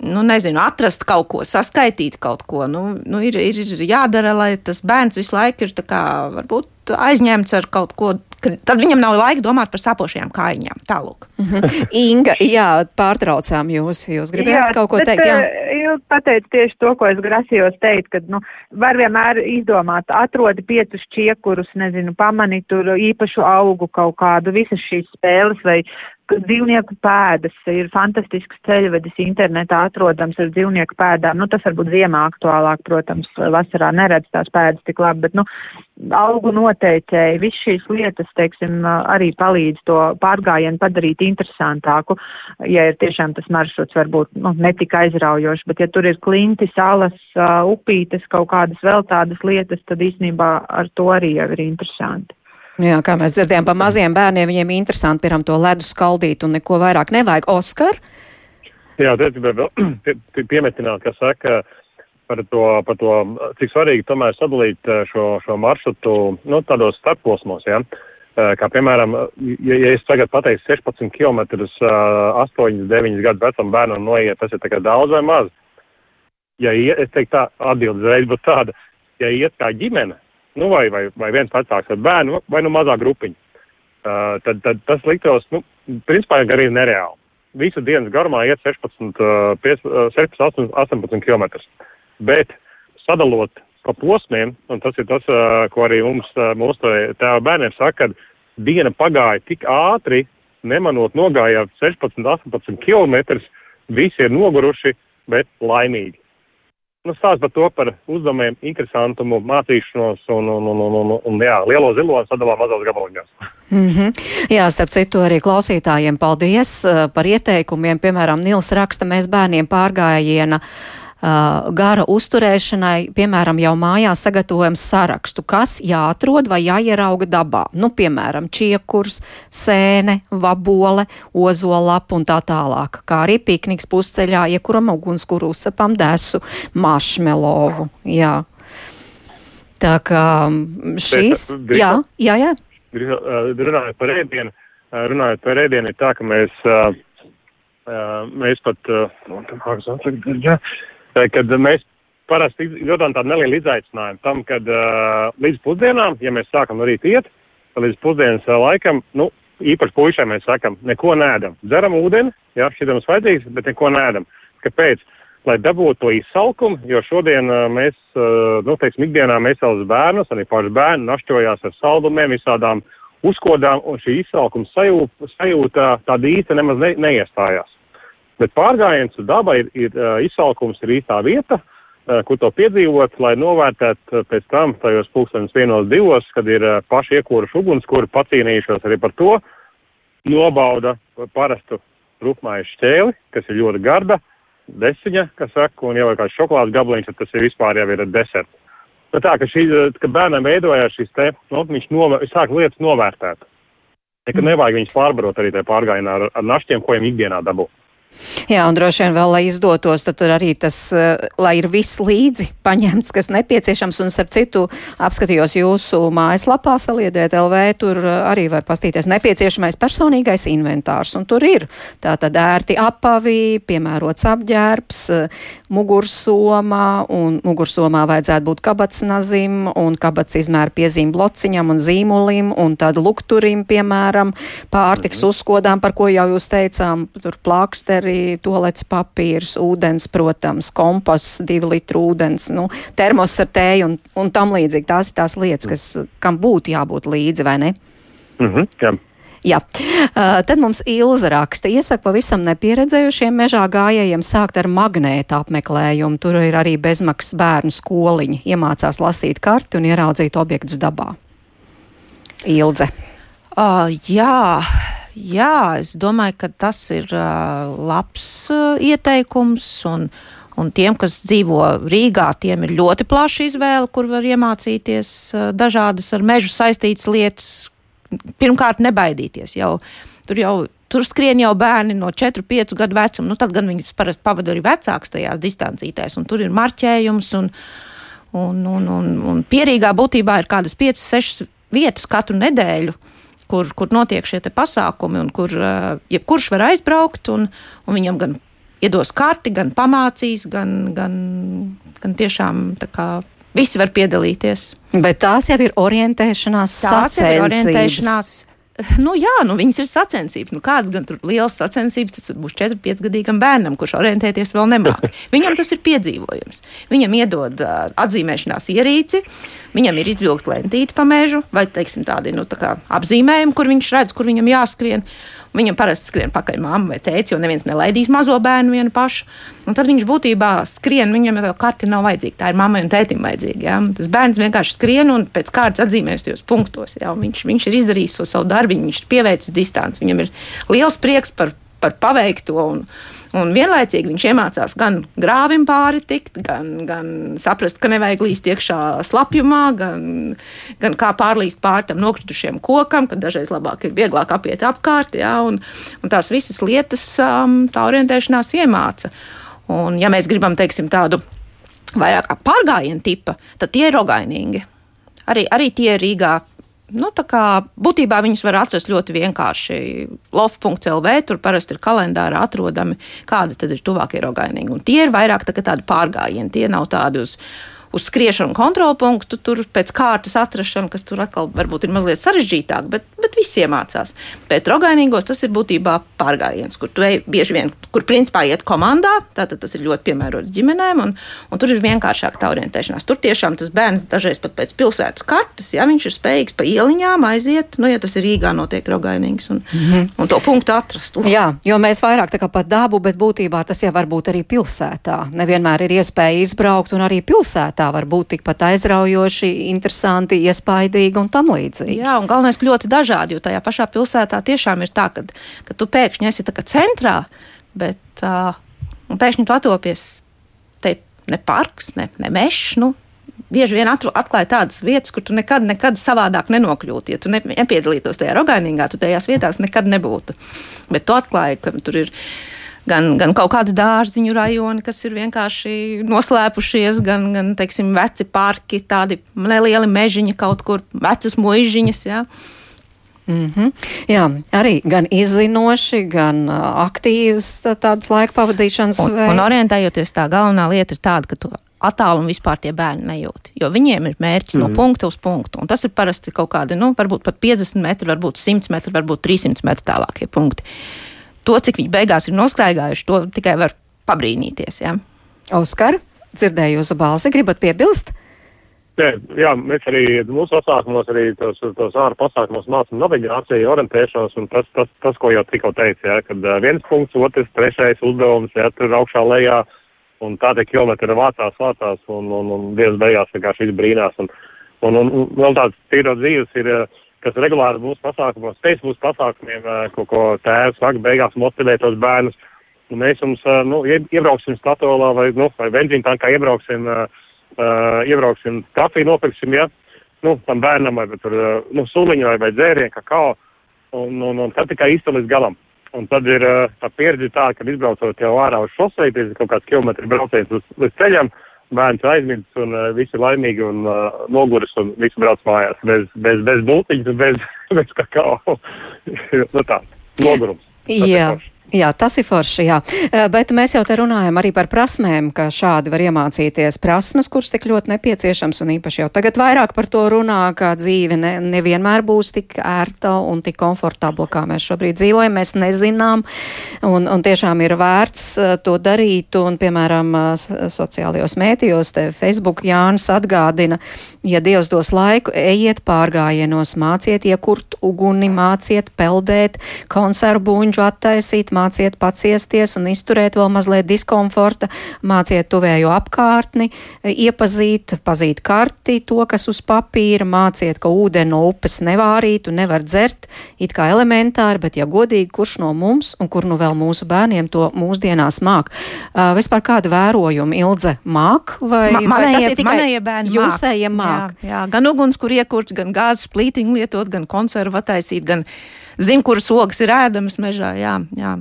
nu, nezinu, atrast kaut ko, saskaitīt kaut ko. Nu, nu, ir, ir jādara, lai tas bērns visu laiku ir kā, varbūt aizņemts ar kaut ko. Tad viņam nav laika domāt par sāpošajām kājām. Tālāk. -hmm. Inga, jā, pārtraucām jūs. Jūs gribējāt jā, kaut ko bet, teikt? Jā, eh, jūs pateicat tieši to, ko es grasījos teikt, ka nu, var vienmēr izdomāt, atrodi piecus čiekurus, nezinu, pamani tur īpašu augu kaut kādu, visas šīs spēles vai dzīvnieku pēdas ir fantastisks ceļvedis internetā atrodams ar dzīvnieku pēdām. Nu, tas varbūt ziemā aktuālāk, protams, vasarā neredz tās pēdas tik labi, bet, nu, augu noteicēji, viss šīs lietas, teiksim, arī palīdz to pārgājienu padarīt interesantāku, ja ir tiešām tas maršruts varbūt, nu, netika aizraujošs, bet ja tur ir klinti, salas, upītes, kaut kādas vēl tādas lietas, tad īstenībā ar to arī jau ir interesanti. Jā, kā mēs dzirdējām, pa maziem bērniem viņiem interesanti, piemēram, to ledu skaldīt un neko vairāk nevajag. Oskar? Jā, te gribēju piemetināt, ka saka par to, par to, cik svarīgi tomēr sadalīt eh, šo, šo maršrutu, nu, tādos starposmos, jā. Ja? Kā piemēram, ja, ja es tagad pateiktu 16 km 8, 9 gadu vecam bērnam noiet, tas ir tā kā daudz vai maz. Ja iet, es teiktu tā, atbildes reiz būtu tāda, ja iet kā ģimene, nu, vai, vai, vai viens vecāks ar bērnu, vai nu mazā grupiņa. Uh, tad, tad tas liktos, nu, principā arī nereāli. Visu dienas garumā iet 16, uh, 5, uh, 16 18 km. Bet sadalot pa posmiem, un tas ir tas, uh, ko arī mums, uh, mūsu tēva bērniem saka, kad diena pagāja tik ātri, nemanot nogājāt 16, 18 km, visi ir noguruši, bet laimīgi nu, stāst par to, par uzdevumiem, interesantumu, mācīšanos un, un, un, un, un, un jā, lielo zilo sadalām mazos gabaliņos. Mm -hmm. Jā, starp citu arī klausītājiem paldies uh, par ieteikumiem. Piemēram, Nils raksta, mēs bērniem pārgājiena uh, uh, gara uzturēšanai, piemēram, jau mājās sagatavojam sarakstu, kas jāatrod vai jāierauga dabā. Nu, piemēram, čiekurs, sēne, vabole, ozolapa un tā tālāk. Kā arī pikniks pusceļā, iekuram ugunskura uzsapam desu mašmelovu. Jā. Tā kā šīs, Bet, jā, jā, jā. Runājot par ēdienu, runājot par ēdienu, ir tā, ka mēs, mēs pat, nu, kad mēs parasti izjūtam tādu nelielu izaicinājumu tam, kad uh, līdz pusdienām, ja mēs sākam arī iet, līdz pusdienas laikam, nu, īpaši puišiem mēs sakam, neko nēdam. Dzeram ūdeni, jā, šitam mums vajadzīgs, bet neko nēdam. Kāpēc? Lai dabūtu to izsalkumu, jo šodien uh, mēs, uh, nu, teiksim, ikdienā mēs savus bērnus, arī paši bērni našķojās ar saldumiem, visādām uzkodām, un šī izsalkuma sajūta, sajūta tāda īsta nemaz ne, neiestājās. Bet pārgājiens uz dabu ir, ir izsalkums, ir īstā vieta, kur to piedzīvot, lai novērtētu pēc tam tajos pulkstenis vienos divos, kad ir paši iekūruši ugunskura, pacīnījušos arī par to, nobauda parastu rupmāju šķēli, kas ir ļoti garda, desiņa, kas saka, un jau ir kāds šokolādes gabaliņš, tad tas ir vispār jau ir deserts. Bet tā, ka, šī, ka bērnam veidojās šis te, nu, viņš novēr, sāk lietas novērtēt. Nekad nevajag viņus pārbarot arī tajā pārgājienā ar, ar našķiem, ko viņiem ikdienā dabū. Jā, un droši vien vēl, lai izdotos, tad tur arī tas, eh, lai ir viss līdzi paņemts, kas nepieciešams, un starp citu apskatījos jūsu mājaslapā saliedēt LV, tur eh, arī var pastīties nepieciešamais personīgais inventārs, un tur ir tātad ērti apavi, piemērots apģērbs, eh, mugursomā, un mugursomā vajadzētu būt kabats nazim, un kabats izmēra piezīme blociņam un zīmulim, un tad lukturim, piemēram, pārtiks mhm. uzkodām, par ko jau jūs teicām, tur plāksteri, arī toalets papīrs, ūdens, protams, komposts, divi litru ūdens, nu, termos ar tēju un, un tam līdzīgi. Tās ir tās lietas, kas, kam būtu jābūt līdzi, vai ne? Mhm, mm jā. Jā, uh, tad mums Ilza raksta, iesaka pavisam nepieredzējušiem mežā gājējiem sākt ar magnēta apmeklējumu. Tur ir arī bezmaksas bērnu skoliņi, iemācās lasīt karti un ieraudzīt objektus dabā. Ilze. Uh, jā, Jā, es domāju, ka tas ir uh, labs uh, ieteikums. Un, un tiem, kas dzīvo Rīgā, tiem ir ļoti plaša izvēle, kur var iemācīties uh, dažādas ar mežu saistītas lietas. Pirmkārt, nebaidīties. Jau, tur jau Tur skrien jau bērni no 4, 5 gadu vecuma. Nu, tad gan viņus parasti pavada arī vecāks tajās distancītēs, un tur ir marķējums. Un, un, un, un, un pierīgā būtībā ir kādas 5, 6 vietas katru nedēļu. Uh, kur, kur notiek šie pasākumi un kur uh, jebkurš var aizbraukt un, un viņam gan iedos karti, gan pamācīs, gan, gan, gan tiešām kā, visi var piedalīties. Bet tās jau ir orientēšanās tās sacensības. ir orientēšanās Nu, jā, nu, viņas ir sacensības. Nu, kādas gan tur liels sacensības, tas būs 4-5 gadīgam bērnam, kurš orientēties vēl nemāk. Viņam tas ir piedzīvojums. Viņam iedod uh, atzīmēšanās ierīci, viņam ir izvilkta lentīte pa mežu, vai teiksim, tādi nu, tā apzīmējumi, kur viņš redz, kur viņam jāskrien. Viņam parasti skrien pakaļ mamma vai tēvs, jo neviens nelaidīs mazo bērnu vienu pašu. Un tad viņš būtībā skrien, viņam jau karti nav vajadzīga. Tā ir mammai un tētim vajadzīga. Ja? Tas bērns vienkārši skrien un pēc kārtas atzīmēs tajos punktos. Ja? Viņš, viņš ir izdarījis to savu darbu, viņš ir pieveicis distanci, viņam ir liels prieks par, par paveikto. Un, Un vienlaicīgi viņš iemācās gan grāvim pāri tikt, gan, gan saprast, ka nevajag līst iekšā slapjumā, gan, gan kā pārlīst pāri tam nokritušiem kokam, ka dažreiz labāk ir vieglāk apiet apkārt. Ja, un, un tās visas lietas um, tā orientēšanās iemāca. Un, ja mēs gribam teiksim, tādu vairāk pārgājienu tipu, tad tie ir rogainīgi. Arī, arī tie Rīgā Nu, būtībā viņus var atrast ļoti vienkārši. Lof.CLV tur parasti ir kalendāri atrodami, kādi tad ir tuvākie rogainīgi. Un tie ir vairāk tā, tādi pārgājieni, tie nav tādi uz uz skriešanu kontrolpunktu, tur pēc kārtas atrašanu, kas tur atkal varbūt ir mazliet sarežģītāk, bet, bet visi iemācās. Bet rogainīgos tas ir būtībā pārgājiens, kur tu ej bieži vien, kur principā iet komandā, tātad tas ir ļoti piemērots ģimenēm, un, un tur ir vienkāršāk tā orientēšanās. Tur tiešām tas bērns dažreiz pat pēc pilsētas kartes, ja viņš ir spējīgs pa ieliņām aiziet, nu, ja tas ir Rīgā notiek rogainīgs, un, mm -hmm. un to punktu atrast. Un. Jā, jo mēs vairāk tā kā pa dabu, bet būtībā tas jau var būt arī pilsētā. Nevienmēr ir iespēja izbraukt un arī pilsētā tā var būt tikpat aizraujoši, interesanti, iespaidīgi un tam līdzīgi. Jā, un galvenais, ļoti dažādi, jo tajā pašā pilsētā tiešām ir tā, ka, ka tu pēkšņi esi centrā, bet uh, pēkšņi tu atopies te ne parks, ne, ne mežs. Nu, bieži vien atklāja tādas vietas, kur tu nekad, nekad savādāk nenokļūtu. Ja tu ne, nepiedalītos tajā rogainīgā, tu tajās vietās nekad nebūtu. Bet tu atklāji, ka tur ir gan, gan kaut kādi dārziņu rajoni, kas ir vienkārši noslēpušies, gan, gan teiksim, veci parki, tādi nelieli mežiņi kaut kur, vecas muižiņas. Ja. Mm -hmm. Jā, arī gan izzinoši, gan uh, aktīvs tā, tādas laika pavadīšanas un, veids. Un orientējoties tā galvenā lieta ir tāda, ka tu attālumu vispār tie bērni nejūt. Jo viņiem ir mērķis mm. no punkta uz punktu. Un tas ir parasti kaut kādi, nu, varbūt pat 50 metri, varbūt 100 metri, varbūt 300 metri tālākie punkti. To, cik viņi beigās ir noskraigājuši, to tikai var pabrīnīties. Ja? Oskar, dzirdēju jūsu balsi, gribat piebilst? Jā, jā, mēs arī mūsu pasākumos, arī tos, tos ārā pasākumos mācām navigāciju, orientēšanos, un tas, tas, tas ko jau tikko teicu, jā, kad uh, viens punkts, otrs, trešais uzdevums, jā, tur augšā lejā, un tādi kilometri vācās, vācās, un, un, un dienas beigās vienkārši viss brīnās, un, un, un, un vēl tāds tīro dzīves ir, kas regulāri mūsu pasākumos, pēc mūsu pasākumiem, ko, ko tēvs saka, beigās motivē tos bērnus, un mēs jums, nu, iebrauksim statolā vai, nu, vai benzīna tankā iebrauksim, uh, uh, iebrauksim, kafiju nopirksim, ja, nu, tam bērnam vai tur, uh, nu, suliņu vai, vai dzērienu, kakao, un, un, un tad tikai īsti līdz galam. Un tad ir uh, tā pieredze tā, ka izbraucot jau ārā uz šosei, tas ir kaut kāds kilometri brauciens uz, līdz ceļam, bērns aizmirst un uh, visi laimīgi un uh, noguris un visi brauc mājās bez, bez, bez bultiņas un bez, bez kakao. nu tā, nogurums. Jā. Tas Jā, tas ir forši, jā. Bet mēs jau te runājam arī par prasmēm, ka šādi var iemācīties prasmes, kuras tik ļoti nepieciešams, un īpaši jau tagad vairāk par to runā, ka dzīve ne, nevienmēr būs tik ērta un tik komfortabla, kā mēs šobrīd dzīvojam. Mēs nezinām, un, un tiešām ir vērts to darīt, un, piemēram, sociālajos mētījos, te Facebook Jānis atgādina, ja Dievs dos laiku, ejiet pārgājienos, māciet iekurt uguni, māciet peldēt, konservbuņģu attaisīt, māciet paciesties un izturēt vēl mazliet diskomforta, māciet tuvējo apkārtni, iepazīt, pazīt karti, to, kas uz papīra, māciet, ka ūdeni no upes nevārīt un nevar dzert, it kā elementāri, bet ja godīgi, kurš no mums un kur nu vēl mūsu bērniem to mūsdienās māk. Uh, vispār kāda vērojuma Ilze māk vai, Ma, manējie, vai tas ir tikai manējie bērni jūsējie māk? Jā, jā, gan uguns, kur iekurt, gan gāzes plītiņu lietot, gan konservu attaisīt, gan zina, kuras ogas ir ēdamas mežā. Jā, jā.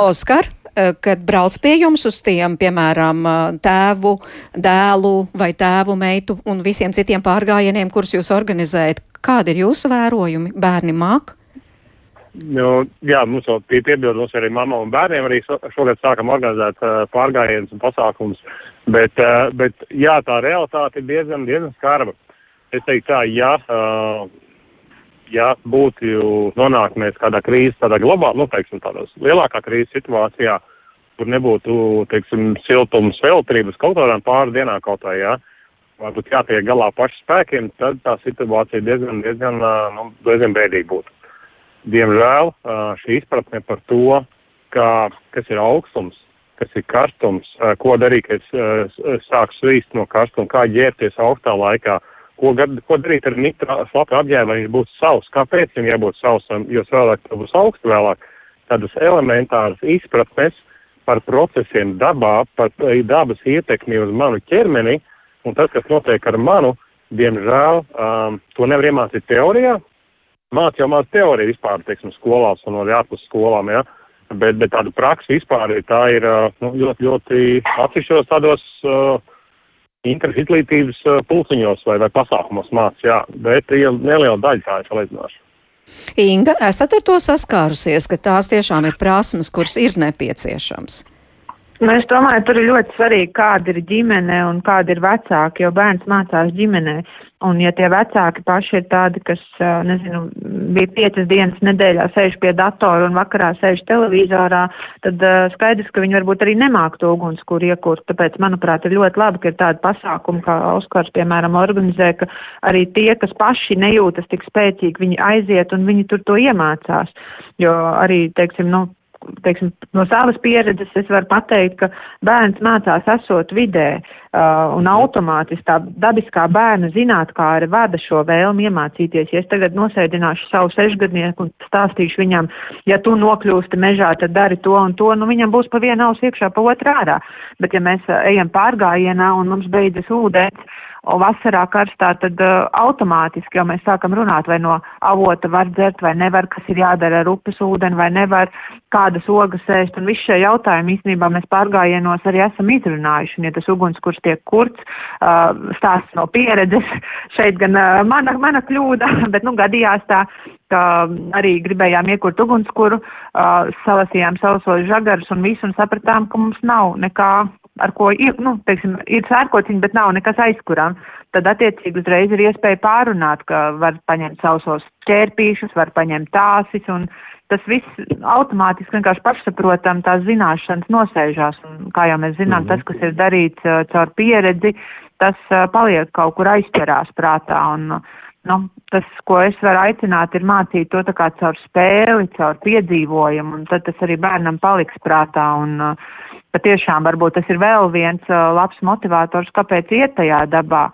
Oskar, eh, kad brauc pie jums uz tiem, piemēram, eh, tēvu, dēlu vai tēvu meitu un visiem citiem pārgājieniem, kurus jūs organizējat, kādi ir jūsu vērojumi? Bērni māk? Nu, jā, mums jau pie piebildu, mums arī mamma un bērniem arī šogad sākam organizēt uh, pārgājienus un pasākums, bet, uh, bet jā, tā realitāte ir diezgan, diezgan skarba. Es teiktu tā, jā, uh, ja būtu nonākt mēs kādā krīzes, tādā globālā, nu, teiksim, tādā lielākā krīzes situācijā, kur nebūtu, teiksim, siltums, elektrības kaut kādām pāris dienām kaut vai, jā, varbūt jātiek galā pašu spēkiem, tad tā situācija diezgan, diezgan, nu, diezgan bēdīga būtu. Diemžēl šī izpratne par to, ka, kas ir augstums, kas ir karstums, ko darīt, kad sāk svīst no karstuma, kā ģērbties augstā laikā, ko, ko darīt ar nitra slapju apģērbu, viņš būtu savs. Kāpēc viņam jābūt sausam, jo vēlāk tas būs augsts vēlāk. Tādas elementāras izpratnes par procesiem dabā, par dabas ietekmi uz manu ķermeni, un tas, kas notiek ar manu, diemžēl, um, to nevar iemācīt teorijā. Māc jau māc teoriju vispār, teiksim, skolās un arī ārpus skolām, ja. Bet, bet tāda praksa vispār tā ir uh, nu, ļoti, ļoti atsevišķos tādos uh, interizglītības uh, pulciņos vai, vai pasākumos mācās, jā, bet ja neliela daļa tā ir salīdzinoša. Inga, esat ar to saskārusies, ka tās tiešām ir prasmes, kuras ir nepieciešams? Nu, es domāju, tur ir ļoti svarīgi, kāda ir ģimene un kāda ir vecāki, jo bērns mācās ģimenē. Un ja tie vecāki paši ir tādi, kas, nezinu, bija piecas dienas nedēļā sēž pie datora un vakarā sēž televizorā, tad uh, skaidrs, ka viņi varbūt arī nemāk to ugunskura iekurt. Tāpēc, manuprāt, ir ļoti labi, ka ir tādi pasākumi, kā Oskars, piemēram, organizē, ka arī tie, kas paši nejūtas tik spēcīgi, viņi aiziet un viņi tur to iemācās. Jo arī, teiksim, nu, teiksim, no savas pieredzes es varu pateikt, ka bērns mācās esot vidē uh, un automātiski tā dabiskā bērna zinātkāre vada šo vēlmi iemācīties. Ja es tagad nosēdināšu savu sešgadnieku un stāstīšu viņam, ja tu nokļūsti mežā, tad dari to un to, nu viņam būs pa vienu ausu iekšā, pa otru ārā. Bet ja mēs uh, ejam pārgājienā un mums beidzas ūdens, un vasarā karstā, tad uh, automātiski jau mēs sākam runāt, vai no avota var dzert vai nevar, kas ir jādara ar upes ūdeni vai nevar, kādas ogas ēst, un visi šie jautājumi īstenībā mēs pārgājienos arī esam izrunājuši, un ja tas ugunskurs tiek kurts, uh, stāsts no pieredzes, šeit gan uh, mana, mana kļūda, bet, nu, gadījās tā, ka arī gribējām iekurt ugunskuru, uh, salasījām sausos žagarus un visu un sapratām, ka mums nav nekā ar ko ir, nu, teiksim, ir sērkociņi, bet nav nekas aizkuram, tad attiecīgi uzreiz ir iespēja pārunāt, ka var paņemt sausos ķērpīšus, var paņemt tāsis un tas viss automātiski vienkārši pašsaprotam tās zināšanas nosēžās. Un, kā jau mēs zinām, mm -hmm. tas, kas ir darīts caur pieredzi, tas paliek kaut kur aizķerās prātā. Un, nu, tas, ko es varu aicināt, ir mācīt to tā kā caur spēli, caur piedzīvojumu, un tad tas arī bērnam paliks prātā. Un, uh, patiešām varbūt tas ir vēl viens uh, labs motivators, kāpēc iet tajā dabā.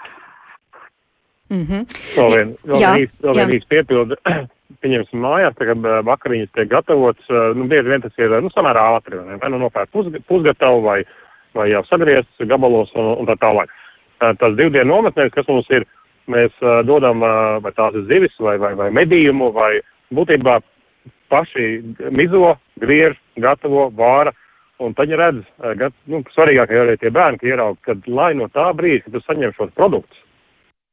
Mm -hmm. Vēl vien, vēl jā, vien, īsti piepildu. Pieņemsim mājās, tagad uh, vakariņas tiek gatavots, uh, nu, bieži vien tas ir, nu, samērā ātri, vai nu nopērk pusg pusgatavu, vai, vai jau sagriezts gabalos un, un tā tālāk. Tās divdienu nometnēs, kas mums ir, mēs uh, dodam, uh, vai tās ir zivis, vai, vai, vai medījumu, vai būtībā paši mizo, griež, gatavo, vāra. Un tad viņi redz, ka nu, svarīgākie arī tie bērni, ka ieraug, ka lai no tā brīža, kad tu saņem šos produktus,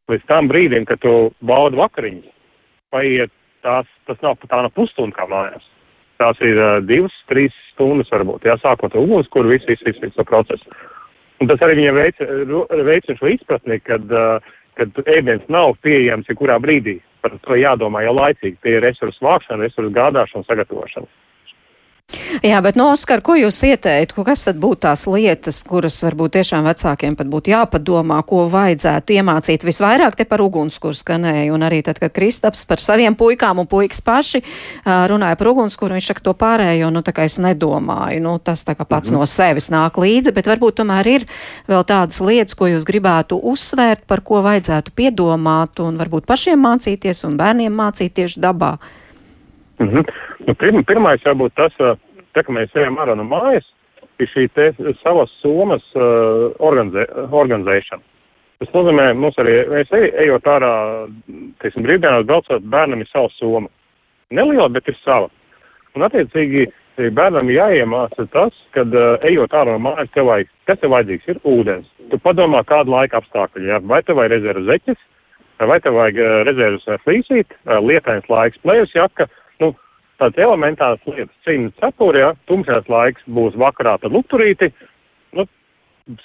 līdz tam brīdim, kad tu baudi vakariņas, paiet tās, tas nav tā nav pusstunda kā mājās. Tās ir uh, divas, trīs stundas varbūt, jā, sākot ar uguns, kur viss, viss, viss, viss to procesu. Un tas arī viņam veicina veic šo izpratni, kad, uh, kad ēdiens nav pieejams jebkurā brīdī. Par to jādomā jau laicīgi. Tie ir resursu vākšana, resursu gādāšana, sagatavošana. Jā, bet no Oskar, ko jūs ieteiktu, kas tad būtu tās lietas, kuras varbūt tiešām vecākiem pat būtu jāpadomā, ko vajadzētu iemācīt visvairāk te par ugunskuru skanēju, un arī tad, kad Kristaps par saviem puikām un puikas paši runāja par ugunskuru, viņš saka to pārējo, nu tā kā es nedomāju, nu tas tā kā pats mm -hmm. no sevis nāk līdzi, bet varbūt tomēr ir vēl tādas lietas, ko jūs gribētu uzsvērt, par ko vajadzētu piedomāt un varbūt pašiem mācīties un bērniem mācīt tieši dabā. -hmm. nu, pirma, pirmais jābūt tas, tā, ka mēs ejam ārā no mājas, ir šī te savas somas uh, organizē, organizēšana. Tas nozīmē, mums arī, mēs ej, ejot ārā, teiksim, brīvdienās braucot, bērnam ir sava soma. Neliela, bet ir sava. Un attiecīgi bērnam jāiemāca tas, kad uh, ejot ārā no mājas, tev vajag, kas tev vajadzīgs, ir ūdens. Tu padomā, kāda laika apstākļi, jā, vai tev vajag rezervu zeķes, vai tev vajag rezervas flīsīt, lietains laiks, plējas jaka, tādas elementāras lietas, cīņas cepuri, ja tumšais laiks būs vakarā, tad lukturīti, nu,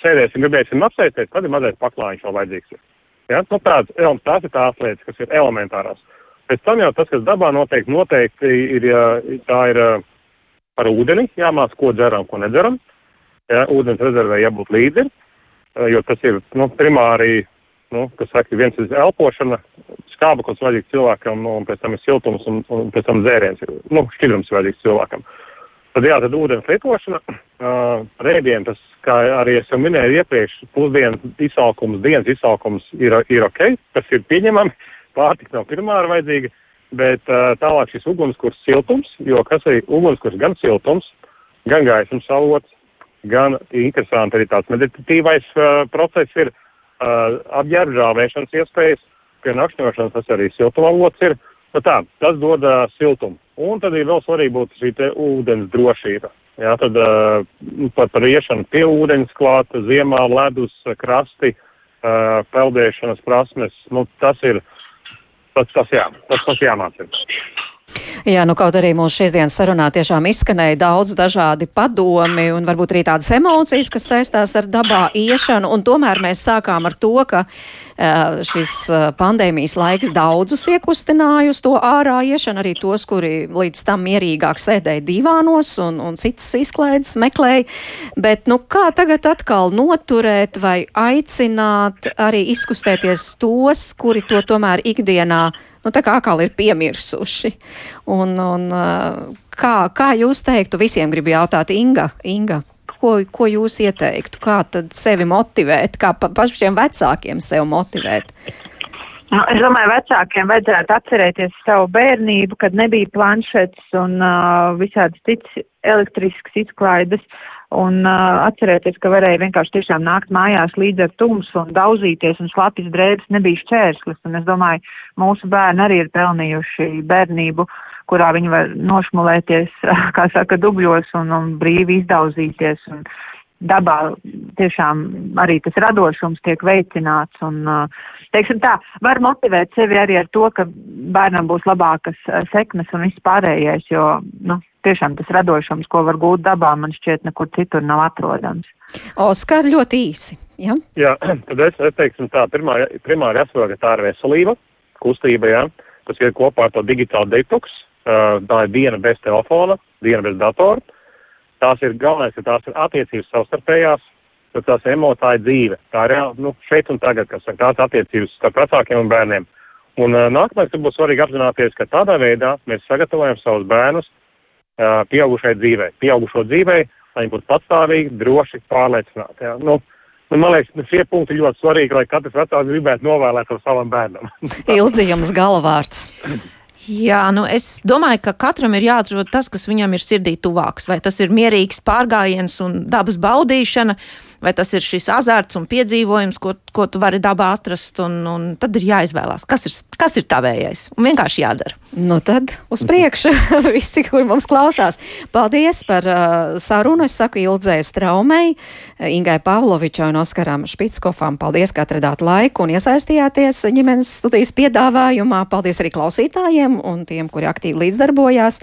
sēdēsim, gribēsim apsēsties, tad ir mazais paklājiņš vēl vajadzīgs. Ja? Nu, tāds, tās ir tās lietas, kas ir elementārās. Pēc tam jau tas, kas dabā noteikti, noteikti ir, tā ir par ūdeni, jāmāc, ko dzeram, ko nedzeram. Ja? Ūdens rezervē jābūt līdzi, jo tas ir, nu, primāri nu, kas saka, viens ir elpošana, skābeklis vajadzīgs cilvēkam, nu, un pēc tam ir siltums, un, un pēc tam dzēriens, nu, šķidrums vajadzīgs cilvēkam. Tad jā, tad ūdens lietošana, uh, rēdienu, tas, kā arī es jau minēju iepriekš, pusdienas izsalkums, dienas izsalkums ir, ir ok, tas ir pieņemami, pārtika nav primāri vajadzīga, bet uh, tālāk šis ugunskurs siltums, jo kas ir ugunskurs gan siltums, gan gaismas avots, gan interesanti arī tāds meditatīvais uh, process ir, uh, uh, apģērba žāvēšanas iespējas, pie nakšņošanas tas arī siltumavots ir. Nu tā, tas dod uh, siltumu. Un tad ir vēl svarīgi būt šī te ūdens drošība. Jā, tad uh, par, par iešanu pie ūdens klāt, ziemā ledus, krasti, uh, peldēšanas prasmes, nu tas ir, tas, tas jā, tas, tas jāmācina. Jā, nu kaut arī mūsu šīs dienas sarunā tiešām izskanēja daudz dažādi padomi un varbūt arī tādas emocijas, kas saistās ar dabā iešanu, un tomēr mēs sākām ar to, ka šis pandēmijas laiks daudzus iekustināja uz to ārā iešanu, arī tos, kuri līdz tam mierīgāk sēdēja divānos un, un citas izklaides meklēja, bet nu kā tagad atkal noturēt vai aicināt arī izkustēties tos, kuri to tomēr ikdienā nu, tā kā atkal ir piemirsuši. Un, un, kā, kā jūs teiktu, visiem gribu jautāt, Inga, Inga ko, ko jūs ieteiktu, kā tad sevi motivēt, kā pa, pašiem vecākiem sevi motivēt? Nu, es domāju, vecākiem vajadzētu atcerēties savu bērnību, kad nebija planšets un uh, visādas citas elektriskas izklaides. Un uh, atcerēties, ka varēja vienkārši tiešām nākt mājās līdz ar tumsu un daudzīties, un slapjas drēbes nebija šķērslis. Un es domāju, mūsu bērni arī ir pelnījuši bērnību, kurā viņi var nošmulēties, kā saka, dubļos un, un brīvi izdauzīties. Un dabā tiešām arī tas radošums tiek veicināts. Un, teiksim tā, var motivēt sevi arī ar to, ka bērnam būs labākas sekmes un viss pārējais, jo, nu, tiešām tas radošums, ko var gūt dabā, man šķiet, nekur citur nav atrodams. Oskar, ļoti īsi. Ja? Jā, tad es, es teiksim tā, pirmā, primāri jāsaprot, ka tā ir veselība, kustība, jā, kas ir kopā ar to digitālu detoks, tā ir diena bez telefona, diena bez datora. Tās ir galvenais, ka tās ir attiecības savstarpējās, tad tās emotāja dzīve. Tā ir reāli, nu, šeit un tagad, kas ir tās attiecības starp vecākiem un bērniem. Un uh, nākamais, tad būs svarīgi apzināties, ka tādā veidā mēs sagatavojam savus bērnus pieaugušai dzīvei, pieaugušo dzīvei, lai viņi būtu patstāvīgi, droši, pārliecināti. Jā. Nu, Nu, man liekas, nu, šie punkti ļoti svarīgi, lai katrs vecāks gribētu novēlēt to savam bērnam. Ilgi jums galvārds. Jā, nu es domāju, ka katram ir jāatrod tas, kas viņam ir sirdī tuvāks. Vai tas ir mierīgs pārgājiens un dabas baudīšana, vai tas ir šis azarts un piedzīvojums, ko, ko tu vari dabā atrast. Un, un tad ir jāizvēlās, kas ir, kas ir tavējais. Un vienkārši jādara. Nu tad uz priekšu visi, kur mums klausās. Paldies par uh, sarunu. Es saku Ildzē Straumei, Ingai Pavlovičai un Oskaram Špitskofam. Paldies, ka atradāt laiku un iesaistījāties ģimenes studijas piedāvājumā. Paldies arī klausītājiem un tiem, kuri aktīvi līdzdarbojās.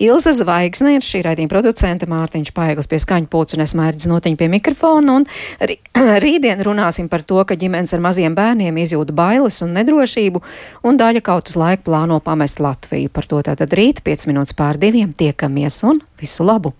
Ilza Zvaigzne ir šī raidījuma producente, Mārtiņš Paiglis pie skaņu pults un es mērķis notiņu pie mikrofona. Un rī, rītdien runāsim par to, ka ģimenes ar maziem bērniem izjūta bailes un nedrošību un daļa kaut uz laiku plāno pamest Latviju. Par to tātad rīt, 5 minūtes pār diviem, tiekamies un visu labu!